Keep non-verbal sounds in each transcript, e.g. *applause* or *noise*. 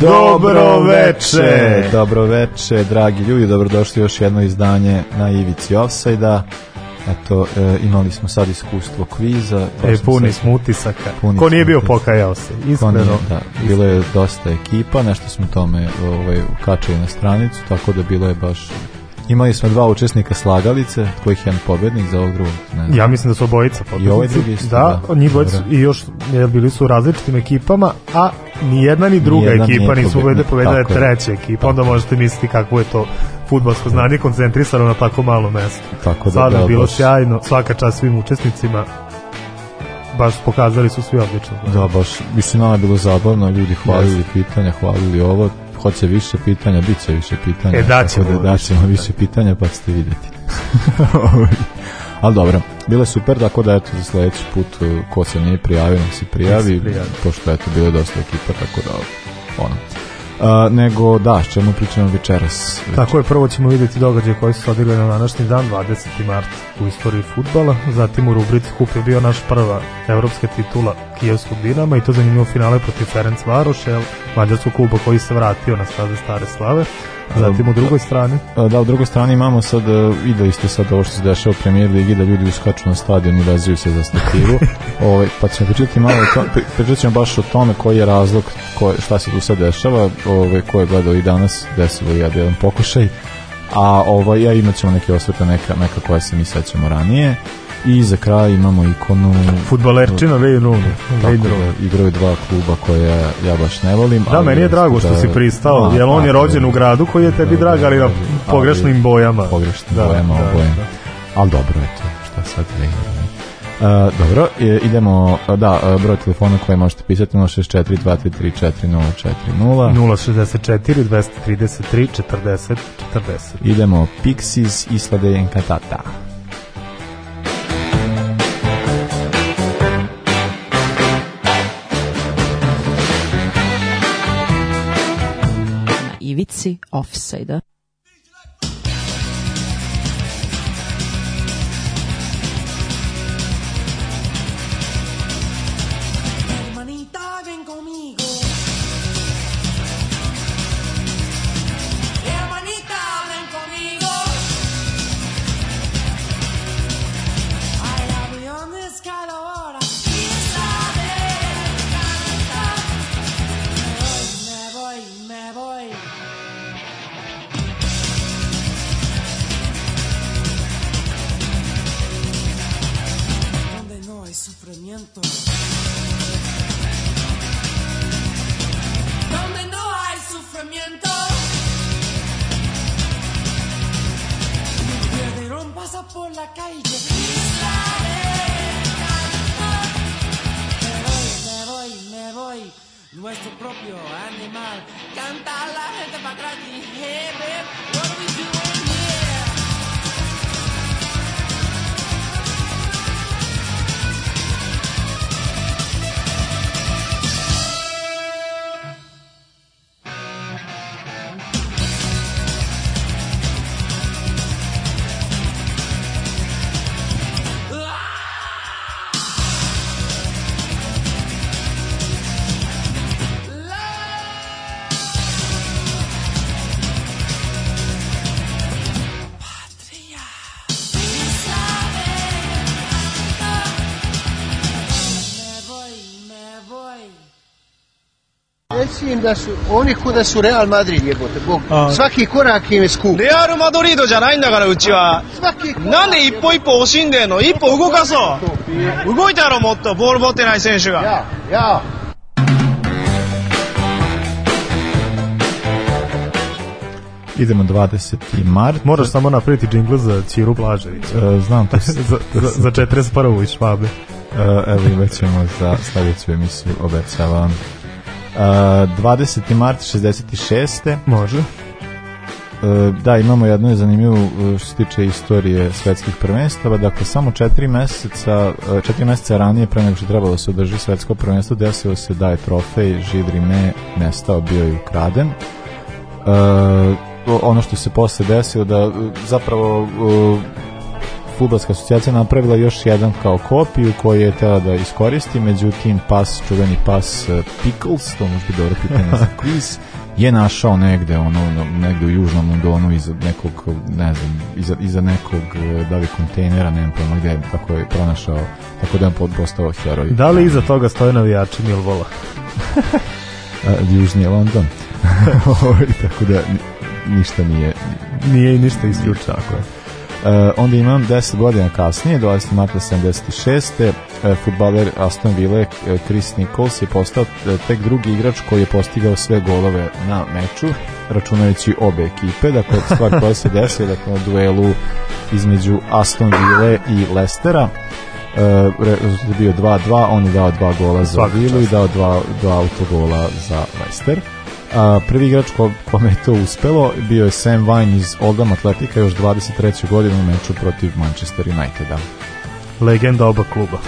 Dobro veče, dobro veče, dragi ljudi, dobrodošli još jedno izdanje na Ivici Offside-a. Eto, e, imali smo sad iskustvo kviza. E, puni smo utisaka. Puni Ko nije bio utisaka. pokajao se, iskreno. da, bilo je dosta ekipa, nešto smo tome ovaj, ukačili na stranicu, tako da bilo je baš... Imali smo dva učesnika slagalice, kojih je jedan pobednik za ovog drugog. Ne znam. Ja mislim da su obojica pobednici. I ovaj drugi isto, da. da. njih dvojica i još jer bili su u različitim ekipama, a ni jedna ni druga Nijedna ekipa nisu pobedile, pobedila je tako treća ekipa. Onda možete misliti kakvo je to fudbalsko znanje koncentrisano na tako malo mesto. Tako da, Stvarno je da, bilo baš- sjajno, svaka čast svim učesnicima. Baš pokazali su svi odlično. Da, baš, mislim, nama je bilo zabavno, ljudi hvalili pitanja, hvalili ovo, hoće više pitanja, bit će više pitanja. E, daćemo da više daćemo više pitanja, pa ćete vidjeti. *laughs* Ali dobro, bilo je super, tako da eto za sledeći put uh, ko se nije prijavio, nek se prijavi, Nek se prijavi. pošto eto bilo je dosta ekipa, tako da ono. Uh, nego da, s čemu pričamo večeras? Tako je, prvo ćemo vidjeti događaje koji su se odigli na današnji dan, 20. mart u istoriji futbala. Zatim u rubrici kup je bio naš prva evropska titula Kijevskog Dinama i to zanimljivo finale protiv Ferenc Varoš, mađarskog kluba koji se vratio na staze stare slave. Zatim u drugoj strani, Uh, Da, u drugoj strani imamo sad, videli ste sad ovo što se dešava u premijer ligi, da ljudi uskaču na stadion i vezuju se za stativu. *laughs* ovaj, pa ćemo pričati malo, to, pri- pričat ćemo baš o tome koji je razlog, ko, šta se tu sad dešava, ovaj, ko je gledao i danas, desilo je jedan pokušaj, a ovaj, ja imat ćemo neke osvete, neka, neka koja se mi sećamo ranije. I za kraj imamo ikonu futbalerčina Wayne Rooney. tako da Rooney. igraju dva kluba koje ja baš ne volim. Da, meni je drago što da- si pristao, jer on je rođen u gradu koji je tebi Da, drag, ali na ali- pogrešnim bojama. pogrešnim Da, bojama da, obojem. da. Ali dobro, eto, šta sad ne Uh, dobro, e, idemo, da, broj telefona koji možete pisati 064 233 4040 064 233 40 40. idemo Pixies Isla de Encantata ivici offside-a. Reci im da su, oni kuda su Real Madrid jebote, Bog. A. Svaki korak im je skup. レアル・マドリードじゃないんだからうちは Svaki korak. なんで一歩一歩惜しんでんの一歩動かそう動いたやろもっとボール持ってない選手が Ja, ja. idemo 20. mart Moraš samo napraviti džingl za Čiru Blaževića. Uh, znam to, za, *laughs* za, za 41. iz Švabe. Uh, evo imat ćemo za sledeću emisiju obećavam. 20. mart 66. Može. E, da, imamo jednu zanimljivu e, što se tiče istorije svetskih prvenstava. Dakle, samo četiri meseca, e, četiri meseca ranije, pre nego što trebalo da se održi svetsko prvenstvo, desilo se da je trofej Žid Rime nestao, bio je ukraden. E, ono što se posle desilo da zapravo e, futbolska asocijacija napravila još jedan kao kopiju koji je tela da iskoristi, međutim pas, čuveni pas e, Pickles, to može biti dobro pitanje za *laughs* quiz, je našao negde ono no, negde u južnom Londonu iza nekog ne znam iza, iza nekog e, da li kontejnera ne znam pojma gde kako je pronašao tako da je postao heroj Da li iza toga stoje navijači Milvola? *laughs* Južni je London *laughs* Ovaj, tako da ni- ništa nije Nije i ništa isključeno. Tako je. E, onda imam 10 godina kasnije, 20. marta 76. E, futbaler Aston Ville e, Chris Nichols je postao e, tek drugi igrač koji je postigao sve golove na meču, računajući obe ekipe. Dakle, stvar koja se desila dakle, na duelu između Aston Ville i Lestera. Je bio 2-2, on je dao dva gola za Vilu i dao dva, dva autogola za Leicester. A, prvi igrač ko, kome je to uspelo bio je Sam Vine iz Oldham Atletika još 23. godinu u meču protiv Manchester Uniteda. Legenda oba kluba.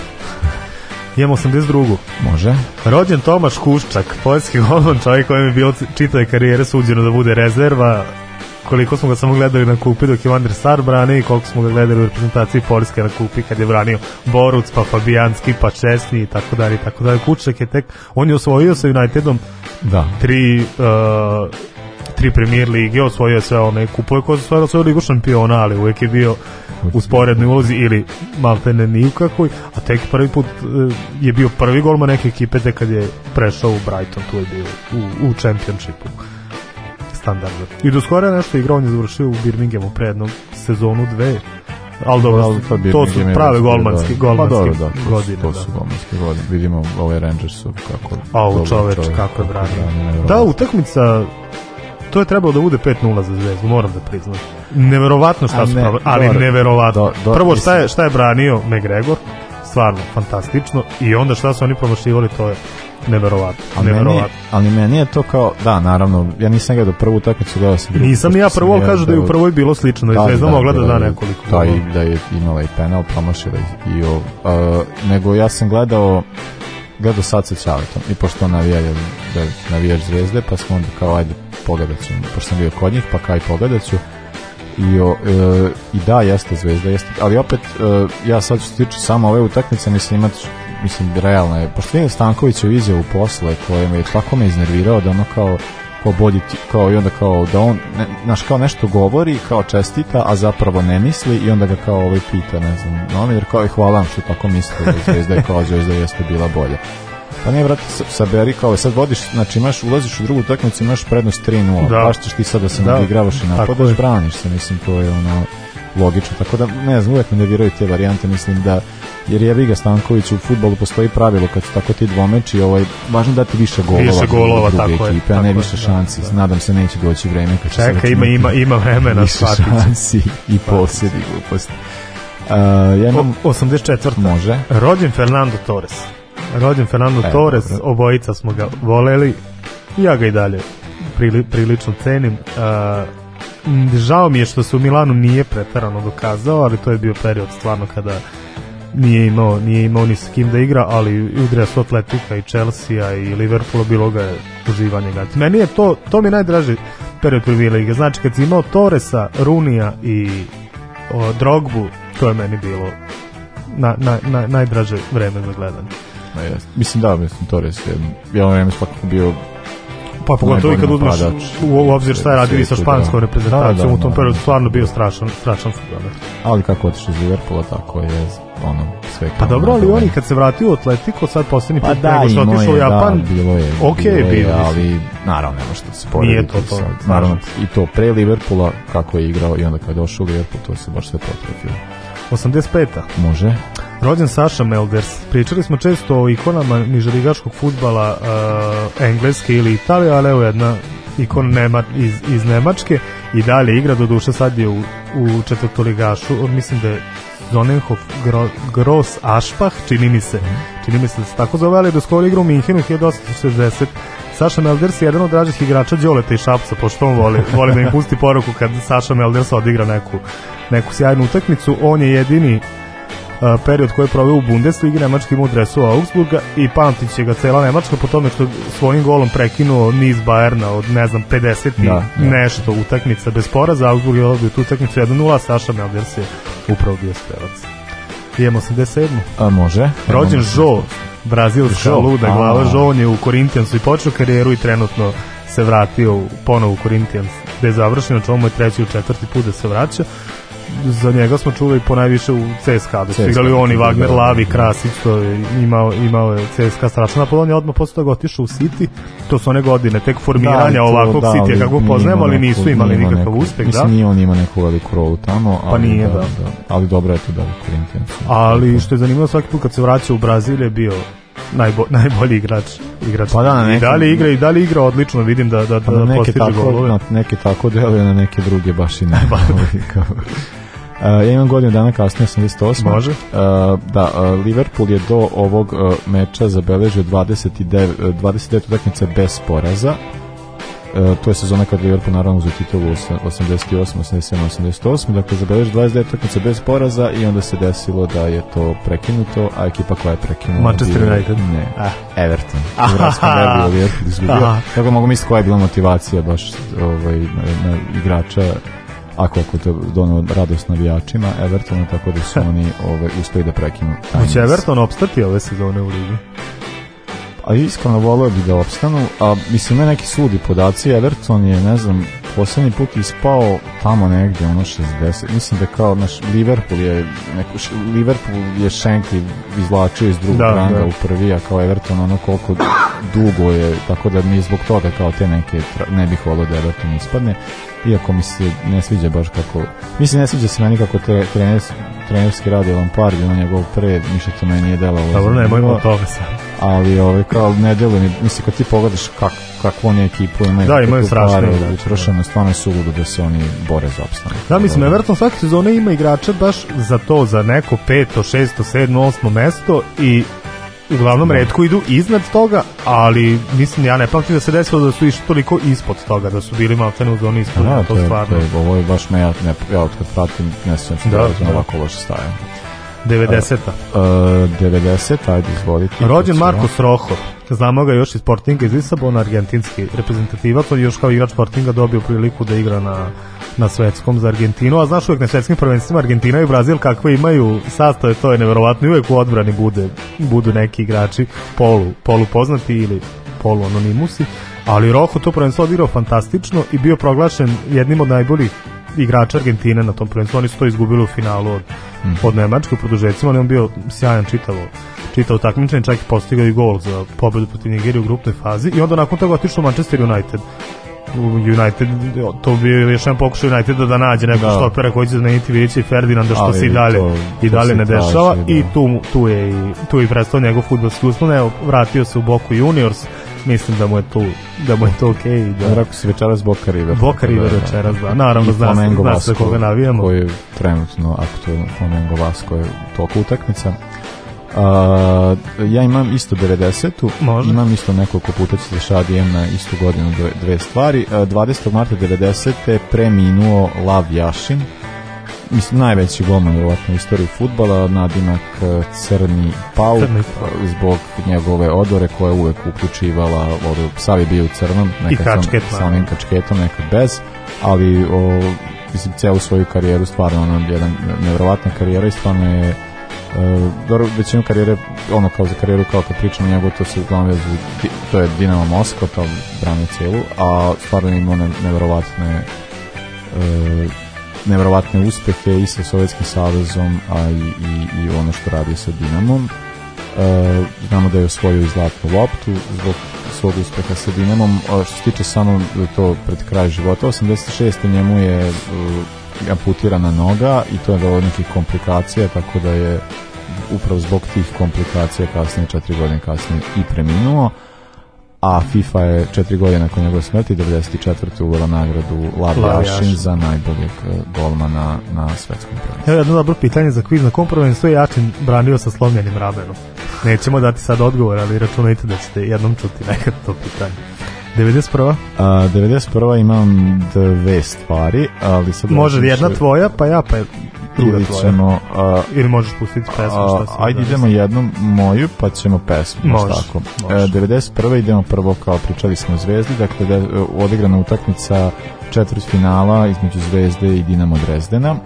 Imamo 82. Može? Rođen Tomaš Kuščak, poljski golman, čovjek kojem je bilo čitave karijere suđeno da bude rezerva, koliko smo ga samo gledali na kupi dok je Vander Sar brani i koliko smo ga gledali u reprezentaciji Poljske na kupi kad je branio Boruc, pa Fabijanski, pa Česni i tako dalje i tako dalje. Kučak je tek, on je osvojio sa Unitedom Da. tri uh, tri premier lige, osvojio je sve one kupove koje su stvarno osvojio ligu šampiona, ali uvek je bio u sporednoj ulozi ili maltene ni u kakvoj, a tek prvi put uh, je bio prvi golman neke ekipe tek kad je prešao u Brighton, tu je bio u, u čempionšipu standardno. I do skoro je nešto igrao, on je završio u Birminghamu pre jednom sezonu dve, ali dobro, Ali to, to su prave da. golmanski Pa dobro, da, to, godine. Su, to da. su golmanske godine. Vidimo ove Rangersu kako... A u čoveč, čovjek, kako je branio. Da, utakmica to je trebalo da bude 5-0 za Zvezdu, moram da priznam. Neverovatno šta A su ne, pravili, ali neverovatno. Do- do- Prvo šta je, šta je branio McGregor, stvarno fantastično, i onda šta su oni promašivali, to je neverovatno. Ali meni, neverovatno. ali meni je to kao, da, naravno, ja nisam gledao prvu utakmicu, gledao sam. Nisam ni ja prvo, ali kažu da je u prvoj bilo slično, da je Zvezda mogla da da je- nekoliko. Da, i da je imala i penal, promašila i, i o, a, nego ja sam gledao gledao sad sa Ćaletom i pošto navija je da je navijač zvezde pa smo onda kao ajde pogledat ću pošto sam bio kod njih pa kaj pogledat ću i, o, e, i da jeste zvezda jeste, ali opet e, ja sad što se tiče samo ove utakmice mislim imat ću- mislim realno je pošto vidim Stankovićev izjavu posle koje me je tako me iznervirao da ono kao kao bolji kao i onda kao da on ne, znaš kao nešto govori kao čestita a zapravo ne misli i onda ga kao ovaj pita ne znam novinar kao i hvala vam što tako misli da zvezda je kao zvezda jeste bila bolja pa ne brate sa- saberi kao sad vodiš znači imaš ulaziš u drugu utakmicu imaš prednost 3:0 Da. baš ćeš ti sad da se Da. nadigravaš i napadaš je. braniš se mislim to je ono logično tako da ne znam uvek me nerviraju te varijante mislim da jer je Viga Stanković u fudbalu postoji pravilo kad su tako ti dvomeči ovaj važno dati više golova Više golova, druge tako je, ekipe a tako ne je, više da, šansi da. nadam se neće doći vreme kad Čeka, ima, računati ima, *laughs* ima vremena, više shvatit šansi i posjedi gluposti uh, ja imam O- 84. može Rođen Fernando Torres. Rođen Fernando E, Torres, dobro. obojica smo ga voleli. Ja ga i dalje prili, prilično cenim. Uh, žao mi je što se u Milanu nije pretarano dokazao, ali to je bio period stvarno kada nije imao, nije imao ni s kim da igra, ali igra su Atletika i Chelsea i Liverpoola, bilo ga je uživanje gledati. Meni je to, to mi je najdraži period prvi lige. Znači kad si imao Torresa, Runija i o, Drogbu, to je meni bilo na, na, na, najdraže vreme za gledanje. Ma jest. Mislim da, mislim Torres je jedno vreme svakako bio Pa pogotovo i kad uzmeš u, u obzir šta je radio i sa svijetu, španskom da. reprezentacijom Da, da, u tom da, periodu da. stvarno bio strašan, strašan futbaler. ali kako otišao iz Liverpoola tako je ono sve Pa dobro, ali na on i domen. kad se vratio u Atletico, sad posljednji pa put da, nego što otišao u je, Japan, da, bilo je, ok, bilo je, bilo je. ali naravno nema što se Nije porediti to to, sad. naravno, i to pre Liverpoola kako je igrao i onda kad je došao u Liverpool to se baš sve potrefilo 85. može Rođen Saša Melders. Pričali smo često o ikonama niželigaškog futbala uh, Engleske ili Italije, ali evo jedna ikon Nema, iz, iz Nemačke i dalje igra, do duše sad je u, u četvrtoligašu, mislim da je Zonenhof Gro, Gross Ašpah, čini mi se, čini mi se da se tako zove, ali do skoro igra u Minhenu 1867. Saša Melders je jedan od dražih igrača Đoleta i Šapca, pošto on voli, voli da im pusti poruku kad Saša Melders odigra neku, neku sjajnu utakmicu. On je jedini period koji je proveo u Bundesligi, Nemački ima u dresu Augsburga i pamtit će ga cela Nemačka po tome što svojim golom prekinuo niz Bajerna od ne znam 50 i Da, da. nešto utakmica bez poraza, Augsburg je dobio tu utakmicu 1-0, a Saša Melders je upravo bio strelac. Idemo 87. A, može. Rođen Jo, brazilska Jo, luda glava, Jo on je u Corinthiansu i počeo karijeru i trenutno se vratio u- ponovo u Corinthians gde je završeno, čemu je treći ili četvrti put da se vraća. Za njega smo čuli po najviše u CSKA, da su CSKA, igrali oni, da, Wagner, da, da. Lavi, Krasić, to je imao, imao je CSKA strašno napad, on je odmah posle toga otišao u City, to su one godine, tek formiranja Da, to- ovakvog da, Citya ali kako poznajemo, ali nisu imali nije imao nikakav neku- uspeh, da. Mislim, nije on imao neku veliku rolu tamo, ali, nije, da, da. da. Ali dobro je to da Corinthians. Ali što je zanimljivo svaki put kad se vraća u Brazil je bio najbo, *laughs* najbolji igrač igrač Pa da, na i nekim- dalje igra i dalje igra odlično vidim da da Pa da, na neke tako, golove na neke tako deluje, na neke druge baš i ne. *laughs* Uh, ja imam godinu dana kasnije, 88. Može. Uh, da, uh, Liverpool je do ovog uh, meča zabeležio 29, uh, 29 utakmica bez poraza. Uh, to je sezona kad Liverpool naravno uzeo titulu osam- 88, 87, 88. Dakle, zabeležio 29 utakmica bez poraza i onda se desilo da je to prekinuto, a ekipa koja je prekinula... Manchester United. Ne, Ah. Everton. U gradskom derbiju Liverpool izgubio. Tako mogu misliti koja je bila motivacija baš ovaj, na, na igrača ako ako to dono radost navijačima Evertona, tako da su *laughs* oni ovaj, uspeli da prekinu. Hoće. Everton opstati ove sezone u ligi A iskreno volio bi da opstanu, a mislim ima neki sudi podaci, Everton je, ne znam, poslednji put ispao tamo negde, ono 60, mislim da kao naš Liverpool je, neko, Liverpool je Shankly izvlačio iz drugog Da, ranga da. u prvi, a kao Everton ono koliko dugo je, tako da mi zbog toga kao te neke, ne bih volio da Everton ispadne, iako mi se ne sviđa baš kako, mislim ne sviđa se meni kako tre, trener, trenerski radi Lampard, ono njegov pre, ništa to meni nije delalo. Dobro, nemojmo od toga sad. ali ovaj kao ne deluje mi mislim kad ti pogledaš kak, kakvu oni ekipu imaju Da, imaju strašne pare, igrače, utrošeno stvarno je suludo da se oni bore za opstanak Da, mislim, Everton svake sezone ima igrače baš za to, za neko peto, šesto, sedmo, osmo mesto i uglavnom redko idu iznad toga, ali mislim, ja ne pamtim da se desilo da su išli toliko ispod toga, da su bili maltene u zoni ispod, da, to, to, je, to stvarno. je, ovo je baš me ja, ne, ja od kad pratim ne se Da, da, da, ovako loše staje 90-a. uh, 90 ajde izvoliti Rođen. Marcos Rojo, znamo ga još iz Sportinga iz Lisabona, argentinski reprezentativac, on još kao igrač Sportinga dobio priliku da igra na, na svetskom za Argentinu, a znaš uvek na svetskim prvenstvima Argentina i Brazil kakve imaju sastave, to je neverovatno i uvek u odbrani bude, budu neki igrači polu, polu poznati ili polu anonimusi, ali Rojo to prvenstvo odigrao fantastično i bio proglašen jednim od najboljih igrača Argentine na tom prvenstvu. Oni su to izgubili u finalu od, od Nemačke u produžecima, ali on bio sjajan čitavo čitavo takmičenje, čak i postigao i gol za pobedu protiv Nigerije u grupnoj fazi i onda nakon toga otišao Manchester United United, to bi još jedan pokušaj Uniteda da nađe nekog Da. štopera koji će zameniti Vidića i Ferdinanda što Ali se i dalje, to- i to dalje se ne traži, dešava da. i tu, tu je i, tu je i njegov futbolski uspon, evo vratio se u Boku Juniors mislim da mu je tu da mu je to okej Ja da rekao si večeras Boca River. Boca River večeras, da. Naravno, zna se- zna se koga navijamo. Koji je trenutno aktualno Flamengo Vasco je toliko utakmica. A, ja imam isto 90-u, Može. imam isto nekoliko puta se šadijem na istu godinu dve, dve stvari. A, 20. marta 90. je preminuo Lav Jašin, mislim najveći golman vjerovatno u istoriji futbala, nadimak e, Crni Pauk, Crni Pauk. zbog njegove odore koja je uvek uključivala, ovde, sav je bio u crnom, nekad sam- sa naravno. onim kačketom, nekad bez, ali o, mislim, celu svoju karijeru stvarno ono, jedan nevjerovatna karijera i stvarno je dobro, većinu karijere, ono kao za karijeru, kao kad pričamo njegov, to se uglavnom vezu, to je Dinamo Moskva, to branio celu, a stvarno imao ne, neverovatne uh, neverovatne uspehe i sa Sovjetskim savezom, a i, i, i ono što radi sa Dinamom. E, znamo da je osvojio i zlatnu loptu zbog svog uspeha sa Dinamom. A što se tiče samo to pred kraj života, 86. njemu je uh, amputirana noga i to je dalo nekih komplikacija, tako da je upravo zbog tih komplikacija kasnije, četiri godine kasnije i preminuo a FIFA je četiri godine nakon njegove smrti 94. uvela nagradu Lav za najboljeg e, golmana na svetskom prvenstvu. Evo jedno dobro pitanje za kviz na kom prvenstvu je Jačin branio sa slomljenim ramenom. Nećemo dati sad odgovor, ali računajte da ćete jednom čuti nekad to pitanje. 91. A, 91. imam dve stvari, ali sad... Može jedna tvoja, pa ja, pa ili ćemo... A, Ili možeš pustiti pesmu, šta si ajde idemo jednu moju, pa ćemo pesmu. Može, tako. može. E, 91. idemo prvo, kao pričali smo o Zvezdi, dakle, da, odigrana utakmica četvrt finala između Zvezde i Dinamo Drezdena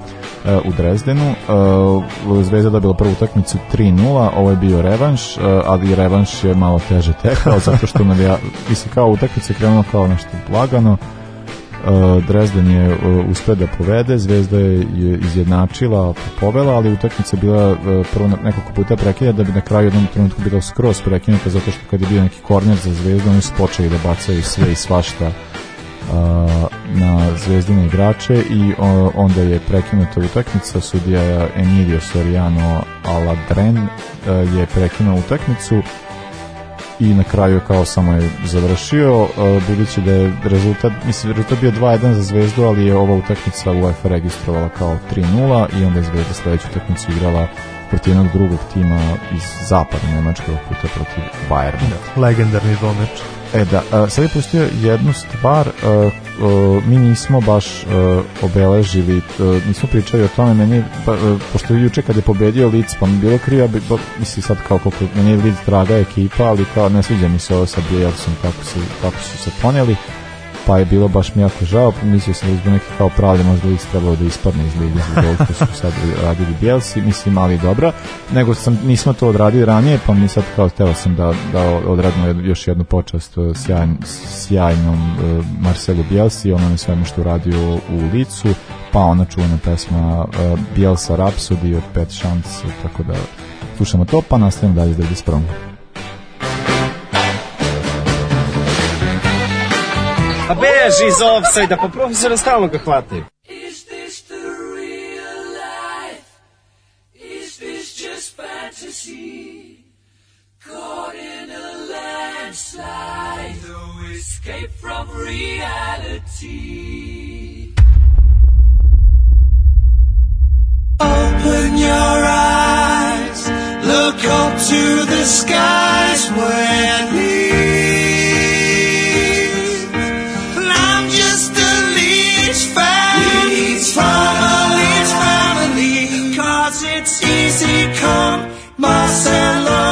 e, u Drezdenu. E, Zvezda dobila prvu utakmicu 3-0, ovo je bio revanš, e, ali revanš je malo teže tekao, *laughs* zato što navija, mislim, kao utakmica je krenula kao nešto lagano, Uh, Dresden je uh, uspeo da povede, Zvezda je, je izjednačila, povela, ali utakmica bila uh, prvo nekoliko puta prekida da bi na kraju jednom trenutku bila skroz prekinuta zato što kad je bio neki korner za Zvezdu oni su počeli da bacaju sve i svašta na zvezdine igrače i onda je prekinuta utakmica. Sudija Emilio Soriano Aladren je prekinuo utakmicu i na kraju kao samo je završio, e, budući da je rezultat, mislim, rezultat bio 2-1 za Zvezdu, ali je ova utakmica UEFA registrovala kao 3-0 i onda je Zvezda sledeću utakmicu igrala protiv jednog drugog tima iz zapadne Nemačke, puta protiv Bayerna. Legendarni domeč. E da, sad je pustio jednu stvar, mi nismo baš obeležili, nismo pričali o tome, meni, pa, pošto je juče kad je pobedio Lic, pa mi bilo krivo, bi, ba, mislim sad kao koliko, meni je Lic draga ekipa, ali kao ne sviđa mi se ovo sa Bielsom, kako, se, kako su se poneli, pa je bilo baš mi jako žao, mislio sam da izbog neke kao pravde možda Lic trebalo da ispadne iz lige zbog ovog što su *laughs* sad radili Bielsi, mislim, ali dobra, nego sam, nismo to odradili ranije, pa mi sad kao hteo sam da, da odradimo još jednu počast eh, sjajn, sjajnom uh, Marcelu Bielsi i onome svemu što je uradio u licu, pa ona čuvena pesma uh, Bielsa Rhapsody od pet šans, tako da slušamo to, pa nastavimo dalje s 91. The real life? Is this just fantasy? Caught in a landslide, no escape from reality. Open your eyes, look up to the skies where leaves. my.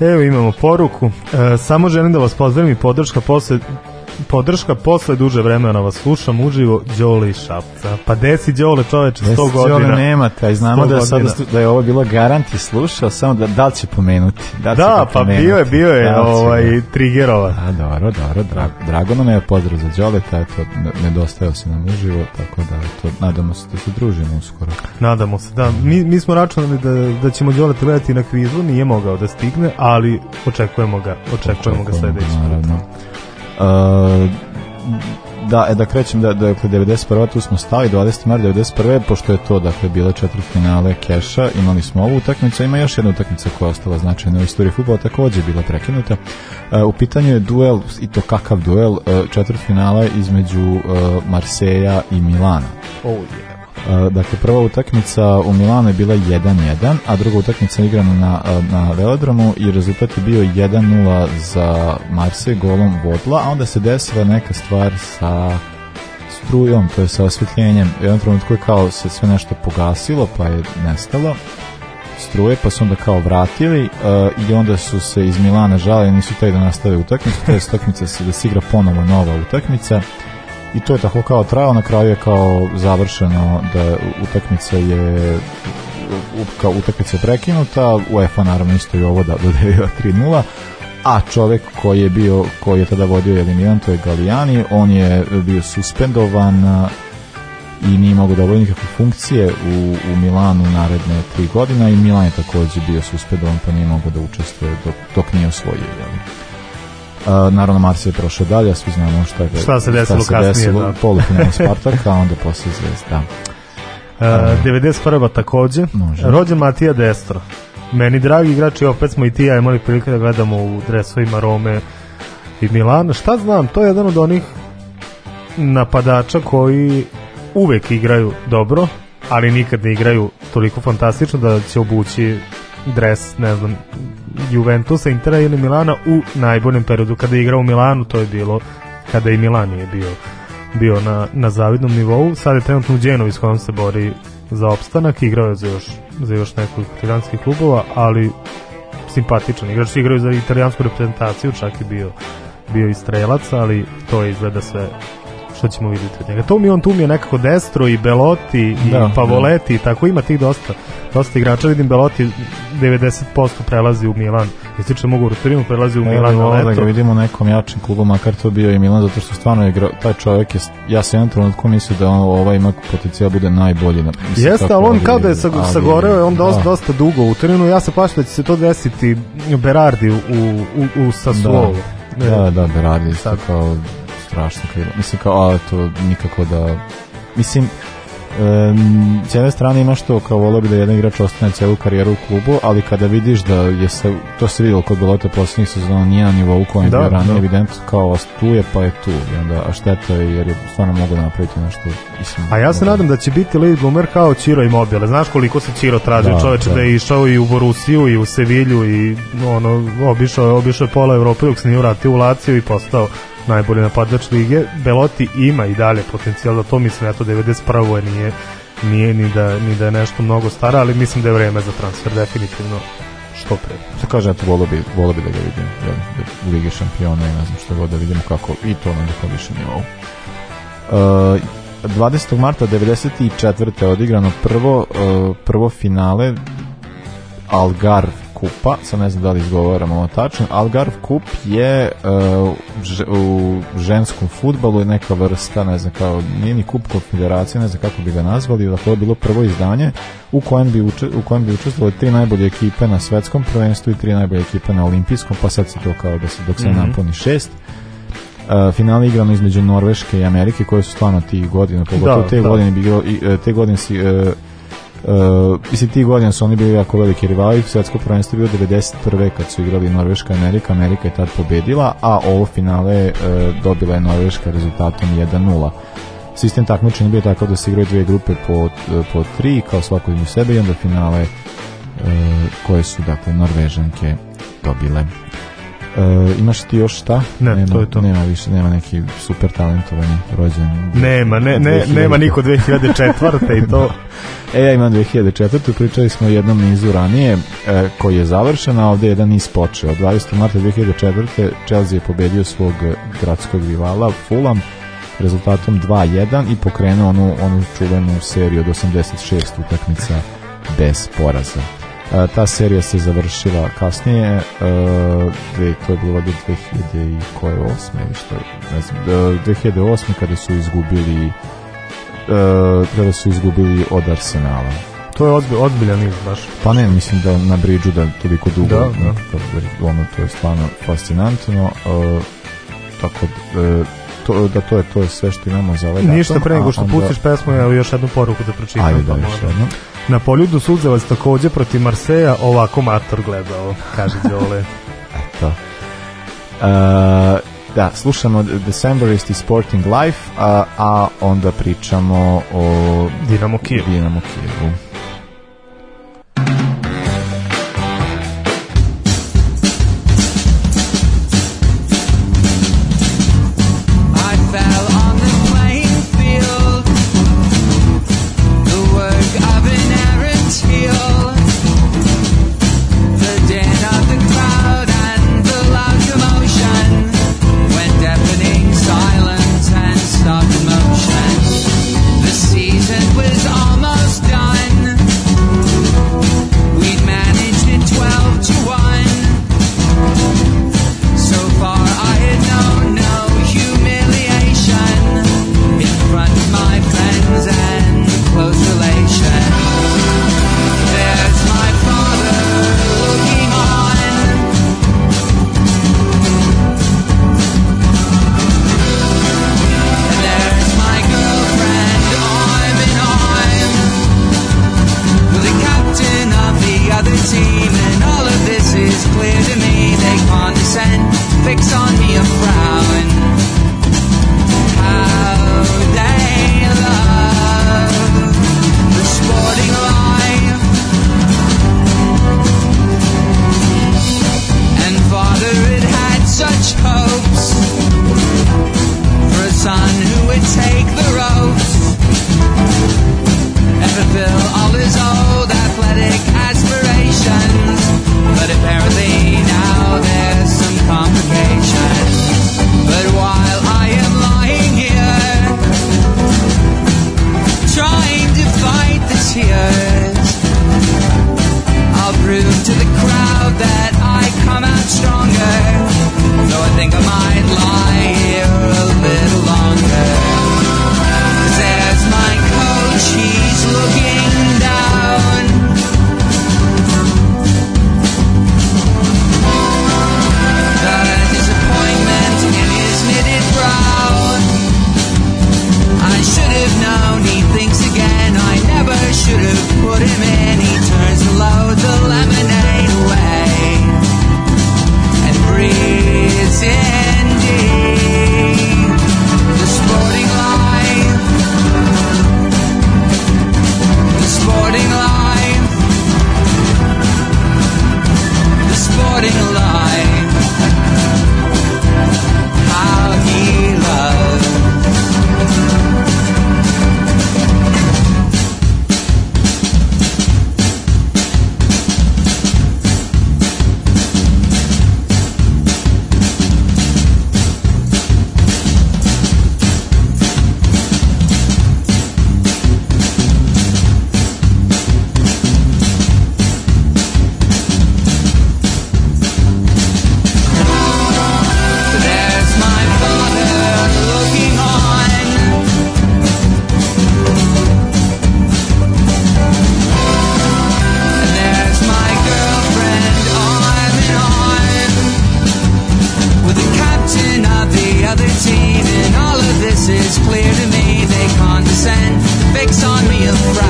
Evo imamo poruku. E, samo želim da vas pozdravim i podrška posle podrška posle duže vremena vas slušam uživo Đole iz Šapca. Pa desi Đole čoveče 100 Jesi, godina. Đole nemate, a i znamo 100 da godina. da je ovo bilo garant i slušao, samo da, da li će pomenuti. Da, li će Da, pa pomenuti, bio je, bio je da ovaj trigerova. A, dobro, dobro, drago, drago nam je pozdrav za Đoleta, eto, ne- nedostajao si nam uživo, tako da, to, nadamo se da se družimo uskoro. Nadamo se, da. Mi, mi smo računali da, da ćemo Đole gledati na kvizu, nije mogao da stigne, ali očekujemo ga, očekujemo ga sledeći. Naravno. Uh, da, e, da krećem, da, dakle, 91. tu smo stali, 20. mart 91. pošto je to, dakle, bila četvrt finale Keša, imali smo ovu utakmicu, ima još jedna utakmica koja je ostala značajna u istoriji futbola, takođe je bila prekinuta. Uh, u pitanju je duel, i to kakav duel, uh, četvrt finala između uh, Marseja i Milana. Oh, yeah. Dakle, prva utakmica u Milanu je bila 1-1, a druga utakmica igrana na, na velodromu i rezultat je bio 1-0 za Marse golom Vodla, a onda se desila neka stvar sa strujom, to je sa osvetljenjem. U jednom trenutku je kao se sve nešto pogasilo, pa je nestalo struje, pa su onda kao vratili uh, i onda su se iz Milana žali, nisu taj da nastave utakmicu, to je utakmica da se igra ponovo nova utakmica i to je tako kao trajalo, na kraju je kao završeno da utakmica je kao utakmica je prekinuta, UEFA naravno isto i ovo da dodelio *laughs* 3-0, a čovek koji je bio koji je tada vodio eliminiran, to je Galijani, on je bio suspendovan i nije mogao da obavlja nikakve funkcije u, u Milanu naredne tri godina i Milan je takođe bio suspendovan pa nije mogao da učestvuje dok, dok nije osvojio. Jel? Naravno Marse je prošao dalje, svi znamo šta, je, Šta se desilo se kasnije, desilo da. u polufinalu *laughs* Spartaka, a onda posle Zvezda. Uh, 91. takođe. Može. Rođen Matija Destro. Meni dragi igrači, opet smo i ti ja imali prilike da gledamo u dresovima Rome i Milana. Šta znam, to je jedan od onih napadača koji uvek igraju dobro, ali nikad ne igraju toliko fantastično da će obući dres, ne znam, Juventusa, Intera ili Milana u najboljem periodu. Kada je igrao u Milanu, to je bilo kada i Milan nije bio bio na, na zavidnom nivou. Sad je trenutno u Genovi s kojom se bori za opstanak, igrao je za još, za još nekoliko italijanskih klubova, ali simpatičan igrač, igraju za italijansku reprezentaciju, čak i bio bio i strelac, ali to je izgleda sve što ćemo vidjeti od njega. To mi on tu mi je nekako Destro i Belotti i Da, Pavoletti i tako ima tih dosta dosta igrača, vidim Belotti 90% prelazi u Milan ističe mogu u Turinu, prelazi u Ne, Milan na volao da leto ga vidimo u nekom jačem klubu, makar to bio i Milan, zato što stvarno je taj čovjek je, ja sam jedan trenutku mislio da on, ovaj ima potencijal da bude najbolji. Na, mislim, Jeste, ali on kao da je vidim, sag- ali- sagoreo, je on dosta, da. dosta dugo u Turinu, ja se plašim da će se to desiti Berardi u, u, u Sassuolo. Da, da, da, Berardi isto kao strašno krilo. Mislim kao, ali to nikako da... Mislim, Um, s jedne strane imaš to kao volio bi da jedan igrač ostane celu karijeru u klubu, ali kada vidiš da je se, to se vidjelo kod Belota poslednjih sezona nije na nivou kojem je Da, bio ranije da. evidentno kao tu je pa je tu i onda, a šteta je jer je stvarno mogu da napraviti nešto mislim, A ja se mogu- nadam da će biti lead bloomer kao Ciro i Mobile. Znaš koliko se Ciro traži Da, čoveče da. da. je išao i u Borusiju i u Sevilju i ono obišao je obišao je pola Evrope dok se nije vratio u Lazio i postao najbolji napadač lige. Belotti ima i dalje potencijal da to mislim eto 91. je nije nije ni da, ni da je nešto mnogo stara, ali mislim da je vreme za transfer definitivno što pre. Što kaže, eto, volio bi, bi da ga vidim jel, u Ligi šampiona i ne znam što god da vidimo kako i to na nekom višem nivou. Uh, 20. marta 94. je odigrano prvo, uh, prvo finale Algarve kupa, sad ne znam da li izgovaram ovo tačno, Algarve kup je uh, u ženskom futbalu je neka vrsta, ne znam kao, nije ni kup konfederacije, ne znam kako bi ga nazvali, dakle je bilo prvo izdanje u kojem bi, uče, u kojem bi učestvovali tri najbolje ekipe na svetskom prvenstvu i tri najbolje ekipe na olimpijskom, pa sad se to kao da se dok se Mhm. napuni šest. Uh, finale igrano između Norveške i Amerike koje su stvarno tih godina pogotovo Da, te da. godine bi bilo i e, te godine si e, Uh, mislim, tih godina su oni bili jako veliki rivali, svetsko prvenstvo je bilo 91. kad su igrali Norveška Amerika, Amerika je tad pobedila, a ovo finale uh, dobila je Norveška rezultatom 1-0. Sistem takmičenja bio takav da se igraju dve grupe po, po tri, kao svako između sebe i onda finale uh, koje su, dakle, Norvežanke dobile. E, imaš ti još šta? Ne, nema, to je to. Nema više, nema neki super talentovani rođen. Nema, ne, ne, 2000. nema niko 2004. i to. *laughs* E, ja imam 2004. Pričali smo o jednom nizu ranije e, koji je završen, a ovde je jedan niz počeo. 20. marta 2004. Chelsea je pobedio svog gradskog rivala Fulham rezultatom 2-1 i pokrenuo onu, onu čuvenu seriju od 86 utakmica bez poraza. Ta serija se završila kasnije, e, dve, to je bilo valjda 2000 i koje osme, što, ne znam, e, 2008. kada su izgubili e, kada su izgubili od Arsenala. To je ozbilj, ozbiljan niz baš. Pa ne, mislim da na bridžu da toliko dugo, Da, da, ono, to je stvarno fascinantno, e, tako da, to, da to je to je sve što imamo za ovaj datum. Ništa pre nego što pustiš pesmu, evo još jednu poruku da pročitam. Ajde pa da, još možda. Na poljudu Suzevac takođe protiv Marseja ovako mator gledao, kaže Đole. *laughs* Eto. Uh, da, slušamo Decemberist i Sporting Life, a, a onda pričamo o Dinamo Kijev. Dinamo Kijevu. Fix on me a frown. to me, they condescend, fix on me a frown.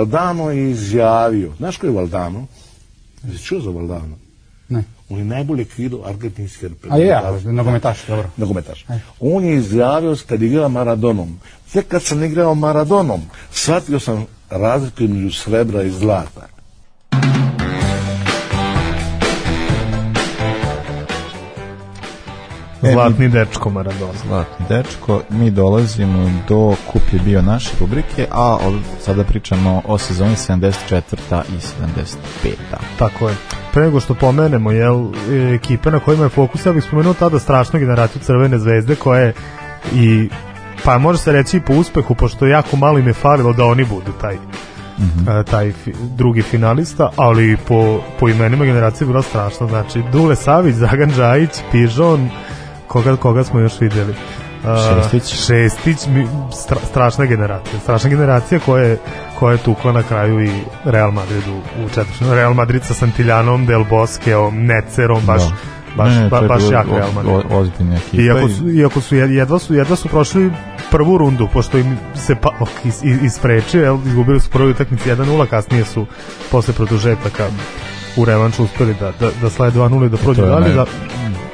Valdano je izjavio, znaš ko je Valdano? Jesi čuo za Valdano? Ne. On je najbolje kilo argentinske A reprezentacije. je, ja, nogometaš, dobro. Nogometaš. On je izjavio kad je igrao Maradonom. Tek kad sam igrao Maradonom, shvatio sam razliku između srebra i zlata. Zlatni dečko Maradona. Zlatni dečko, mi dolazimo do kup je bio naše rubrike, a sada pričamo o sezoni 74. i 75. Tako je. Pre nego što pomenemo jel, ekipe na kojima je fokus, ja bih spomenuo tada strašnu generaciju Crvene zvezde koja je i pa može se reći i po uspehu, pošto jako malo im je falilo da oni budu taj e, taj fi, drugi finalista, ali po, po imenima generacije je bila strašna. Znači, Dule Savić, Zagan Đajić, Pižon, koga, koga smo još vidjeli? E, Šestić. Šestić, mi- stra, strašna generacija. Strašna generacija koja je, koja je tukla na kraju i Real Madrid u, u četvrtfinalu. Real Madrid sa Santiljanom, Del Bosqueom, Necerom, baš, Da. baš, Ne, ba, baš jak Real Madrid. o- ozbiljna ekipa. Iako su, iako su jed- jedva su jedva su prošli prvu rundu pošto im se pa ok, is, is- isprečio, jel, izgubili su prvi utakmici 1:0, kasnije su posle produžetaka u revanšu uspeli da da da slede 2:0 i da prođu je dalje da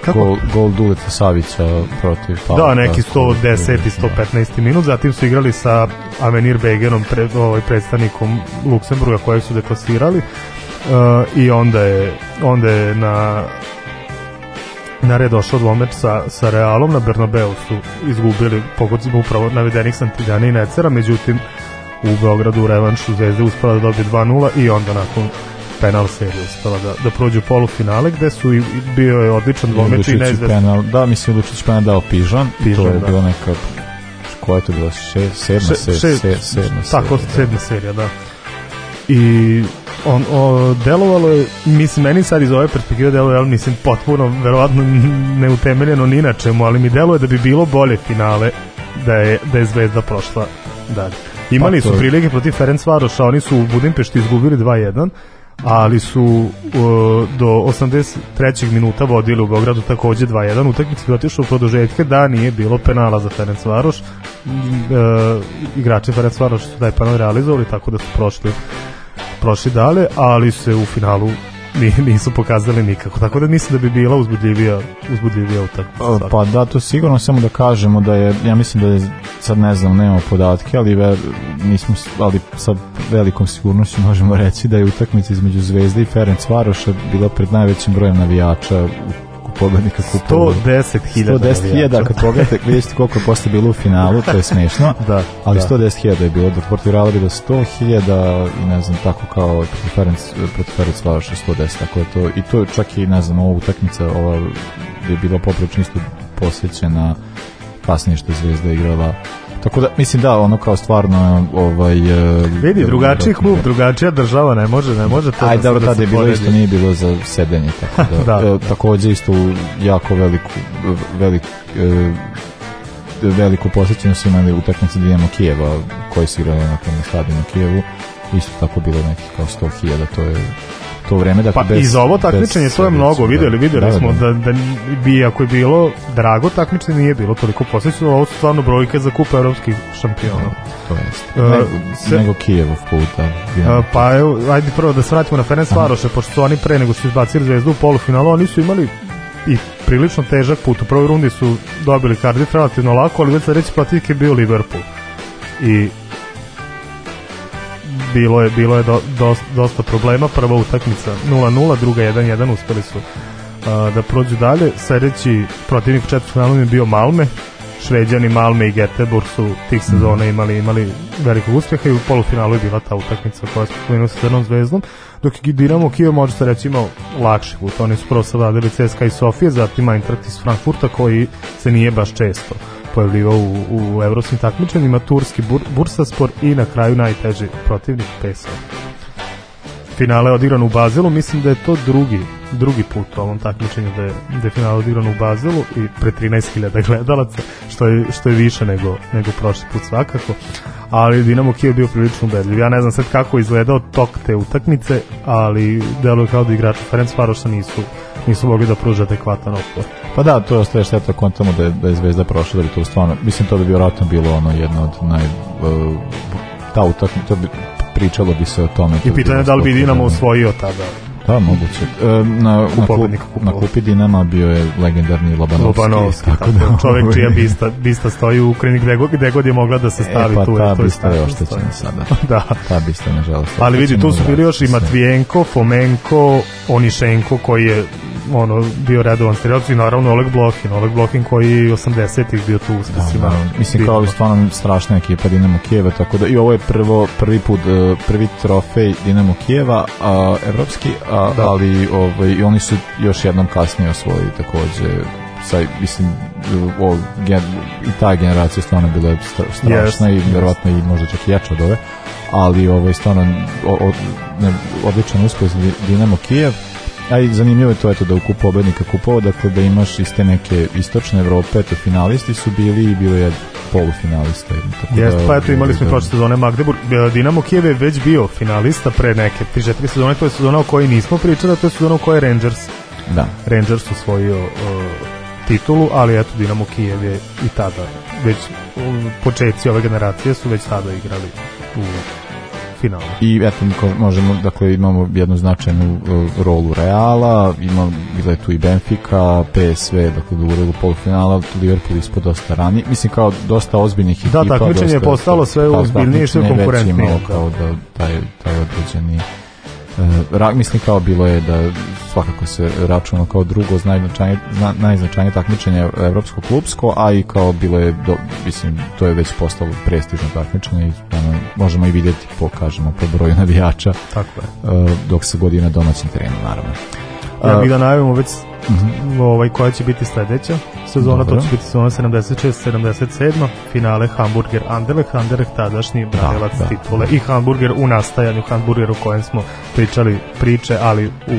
kako Gol, gol Duleta Savića protiv Pala. da, neki 110 i 115 minut, zatim su igrali sa Avenir Begerom, pre, ovaj predstavnikom Luksemburga kojeg su deklasirali uh, i onda je, onda je na na red došao dvomeč sa, sa Realom, na Bernabeu su izgubili pogodcima upravo navedenih Santiljana i Necera, međutim u Beogradu u revanšu Zvezda je uspela da dobije 2-0 i onda nakon penal serije uspela da, da prođu polufinale gde su i, i bio je odličan dvomeč i neizvestan penal, da, mislim Lučić penal dao Pižan, Pižan, to je da. bila neka koja je to bila? Še, sedma, Še- šest- se, sedma tako serija, da. sedma serija da. I on o, delovalo je mislim meni sad iz ove perspektive deluje ali mislim potpuno verovatno neutemeljeno ni na čemu ali mi deluje da bi bilo bolje finale da je, da je Zvezda prošla dalje. Imali Pa su prilike protiv Ferenc Varoša oni su u Budimpešti izgubili 2-1 ali su uh, do 83. minuta vodili u Beogradu takođe 2-1 utakmica je otišla u produžetke da nije bilo penala za Ferenc Varoš uh, igrači Ferenc Varoš su taj penal realizovali tako da su prošli prošli dalje, ali se u finalu nisu pokazali nikako. Tako da mislim da bi bila uzbudljivija, uzbudljivija utakmica. Pa, pa da, to sigurno samo da kažemo da je, ja mislim da je, sad ne znam, nemamo podatke, ali, ver, nismo, ali sa velikom sigurnošću možemo reći da je utakmica između Zvezde i Ferenc Varoša bila pred najvećim brojem navijača u u pobednika kupa. 110.000 110.000, kad pogledate, vidjet ćete koliko je posle bilo u finalu, to je smešno. *laughs* Da, ali da. 110.000 je bilo, dok Reala bilo 100.000 i ne znam, tako kao protiv Ferenc, protiv Ferenc Varoša 110, tako je to, i to je čak i, ne znam, ova utakmica, ova je bila poprično isto posvećena kasnije što je Zvezda igrala Tako da, mislim da, ono kao stvarno ovaj... e, Vidi, drugačiji da- klub, drugačija država, ne može, ne može to Aj, da, dobro, da tada je bilo isto, nije bilo za sedenje, tako *laughs* da, Da, e, da. takođe isto jako veliku, velik, e, veliku posjećenost su imali utakmice Dinamo Kijeva, koji su igrali na tom stadionu Kijevu, isto tako bilo neki kao 100.000, to je to vreme dakle Pa bez, i za ovo takmičenje to je mnogo, videli, videli da, smo da. da, da bi ako je bilo drago takmičenje nije bilo toliko posvećeno, ovo su stvarno brojke za kup evropskih šampiona. to jest. E, nego, se- nego Kijevov put, da. Uh, pa evo, ajde prvo da se vratimo na Ferenc Varoše, pošto su oni pre nego što su izbacili zvezdu u polufinalu, oni su imali i prilično težak put. U prvoj rundi su dobili Cardiff relativno lako, ali već sledeći protivnik je bio Liverpool. I bilo je bilo je do, dosta, dosta problema. Prva utakmica 0-0, druga 1-1, uspeli su uh, da prođu dalje. Sledeći protivnik u četvrtfinalu je bio Malme. Šveđani Malme i Göteborg su tih sezona imali imali velikog uspeha i u polufinalu je bila ta utakmica koja se spomenula sa Crnom zvezdom dok je Dinamo Kijev može se reći imao lakši put oni su prvo savladali CSKA i Sofije zatim Eintracht iz Frankfurta koji se nije baš često pojavljivao u, u evropskim takmičenjima Turski Bur, Bursaspor i na kraju najteži protivnik PSV finale je odigran u Bazelu, mislim da je to drugi drugi put u ovom takmičenju da je, da je finale odigran u Bazelu i pre 13.000 gledalaca, što je, što je više nego, nego prošli put svakako. Ali Dinamo Kijev je bio prilično ubedljiv. Ja ne znam sad kako je izgledao tok te utakmice, ali deluje kao da igrači Ferenc Varoša nisu nisu mogli da pruže adekvatan otpor. Pa da, to je ostaje šteta kontamo da je, da je Zvezda prošla, da bi to stvarno, mislim to bi vjerojatno bilo ono jedno od naj, uh, ta utakmica, to bi pričalo bi se o tome. I pitanje je da li bi Dinamo osvojio tada Da, moguće. E, na, na, klub, pobednika na kupi Dinama bio je legendarni Lobanovski. Lobanovski, tako da, čovek čija bista, bista stoji u Ukrajini gde god, gde god je mogla da se stavi e, pa tu. ta to je bista je oštećena sada. *laughs* da. Ta bista, nažalost. Ali vidi, tu su bili još i. Matvijenko, Fomenko, Onišenko koji je ono bio redovan strelac i naravno Oleg Blohin, Oleg Blohin koji je 80-ih bio tu u Da, uspesima. da, mislim kao stvarno strašna ekipa Dinamo Kijeva, tako da i ovo je prvo prvi put e, prvi trofej Dinamo Kijeva, a, evropski, a, Da. ali ovaj i oni su još jednom kasnije osvojili takođe sa mislim o, gen, i ta generacija stvarno bila je stra- strašna Jest, i verovatno i možda čak i jača od ove ali ovaj stvarno o, o, ne, odličan uspeh Dinamo Kijev A i zanimljivo je to eto da u kupu pobednika kupova, dakle da imaš iz te neke istočne Evrope, eto finalisti su bili i bilo je polufinalista. Tako Jeste, da, pa eto imali smo da, prošle sezone Magdeburg. E, Dinamo Kijev je već bio finalista pre neke 3-4 sezone, to je sezona o kojoj nismo pričali, to je sezona u kojoj je Rangers Da. Rangers osvojio uh, titulu, ali eto Dinamo Kijev je i tada već uh, početci ove generacije su već tada igrali u finalu. I eto možemo, dakle imamo jednu značajnu uh, rolu Reala, ima, bila je tu i Benfica, PSV, dakle dogovorili polufinala, Liverpool ispod dosta rani. Mislim kao dosta ozbiljnih Da, ekipa. takmičenje je postalo sve da, ozbiljnije sve takmičenje je već konkurentnije, da. Kao da taj, taj određeni Ra, mislim kao bilo je da svakako se računa kao drugo najznačajnije, zna, najznačajnije takmičenje evropsko klubsko, a i kao bilo je do, mislim to je već postalo prestižno takmičenje i ono, možemo i vidjeti po kažemo po broju navijača Tako je. uh, dok se godi na domaćem terenu naravno. Ja bih da najavimo već ovaj, koja će biti sledeća sezona, Dobro. to će biti sezona 76-77, finale Hamburger Anderlecht, Anderlecht tadašnji branilac da. titule i Hamburger u nastajanju, Hamburger o kojem smo pričali priče, ali u, u,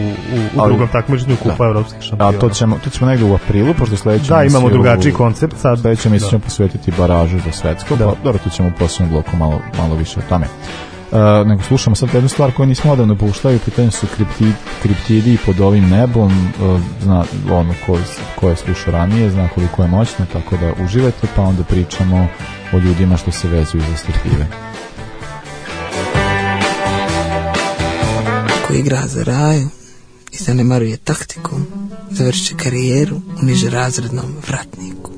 u Ali- drugom takmičenju Kupa da. evropskih A šampiona. to ćemo, to ćemo negde u aprilu, pošto sledeće Da, imamo drugačiji koncept sad. Sledeće emisiju Da. ćemo posvetiti baražu za svetsko, Da. pa dobro, tu ćemo u posljednom bloku malo, malo više o tome. Uh, nego slušamo sad jednu stvar koju nismo odavno puštali, u pitanju su kripti, kriptidi pod ovim nebom, uh, zna, ono ko, ko je slušao ranije, zna koliko je moćno, tako da uživajte, pa onda pričamo o ljudima što se vezuju za strpljive. Ko igra za raju i zanemaruje taktiku, završit će karijeru u nižerazrednom vratniku.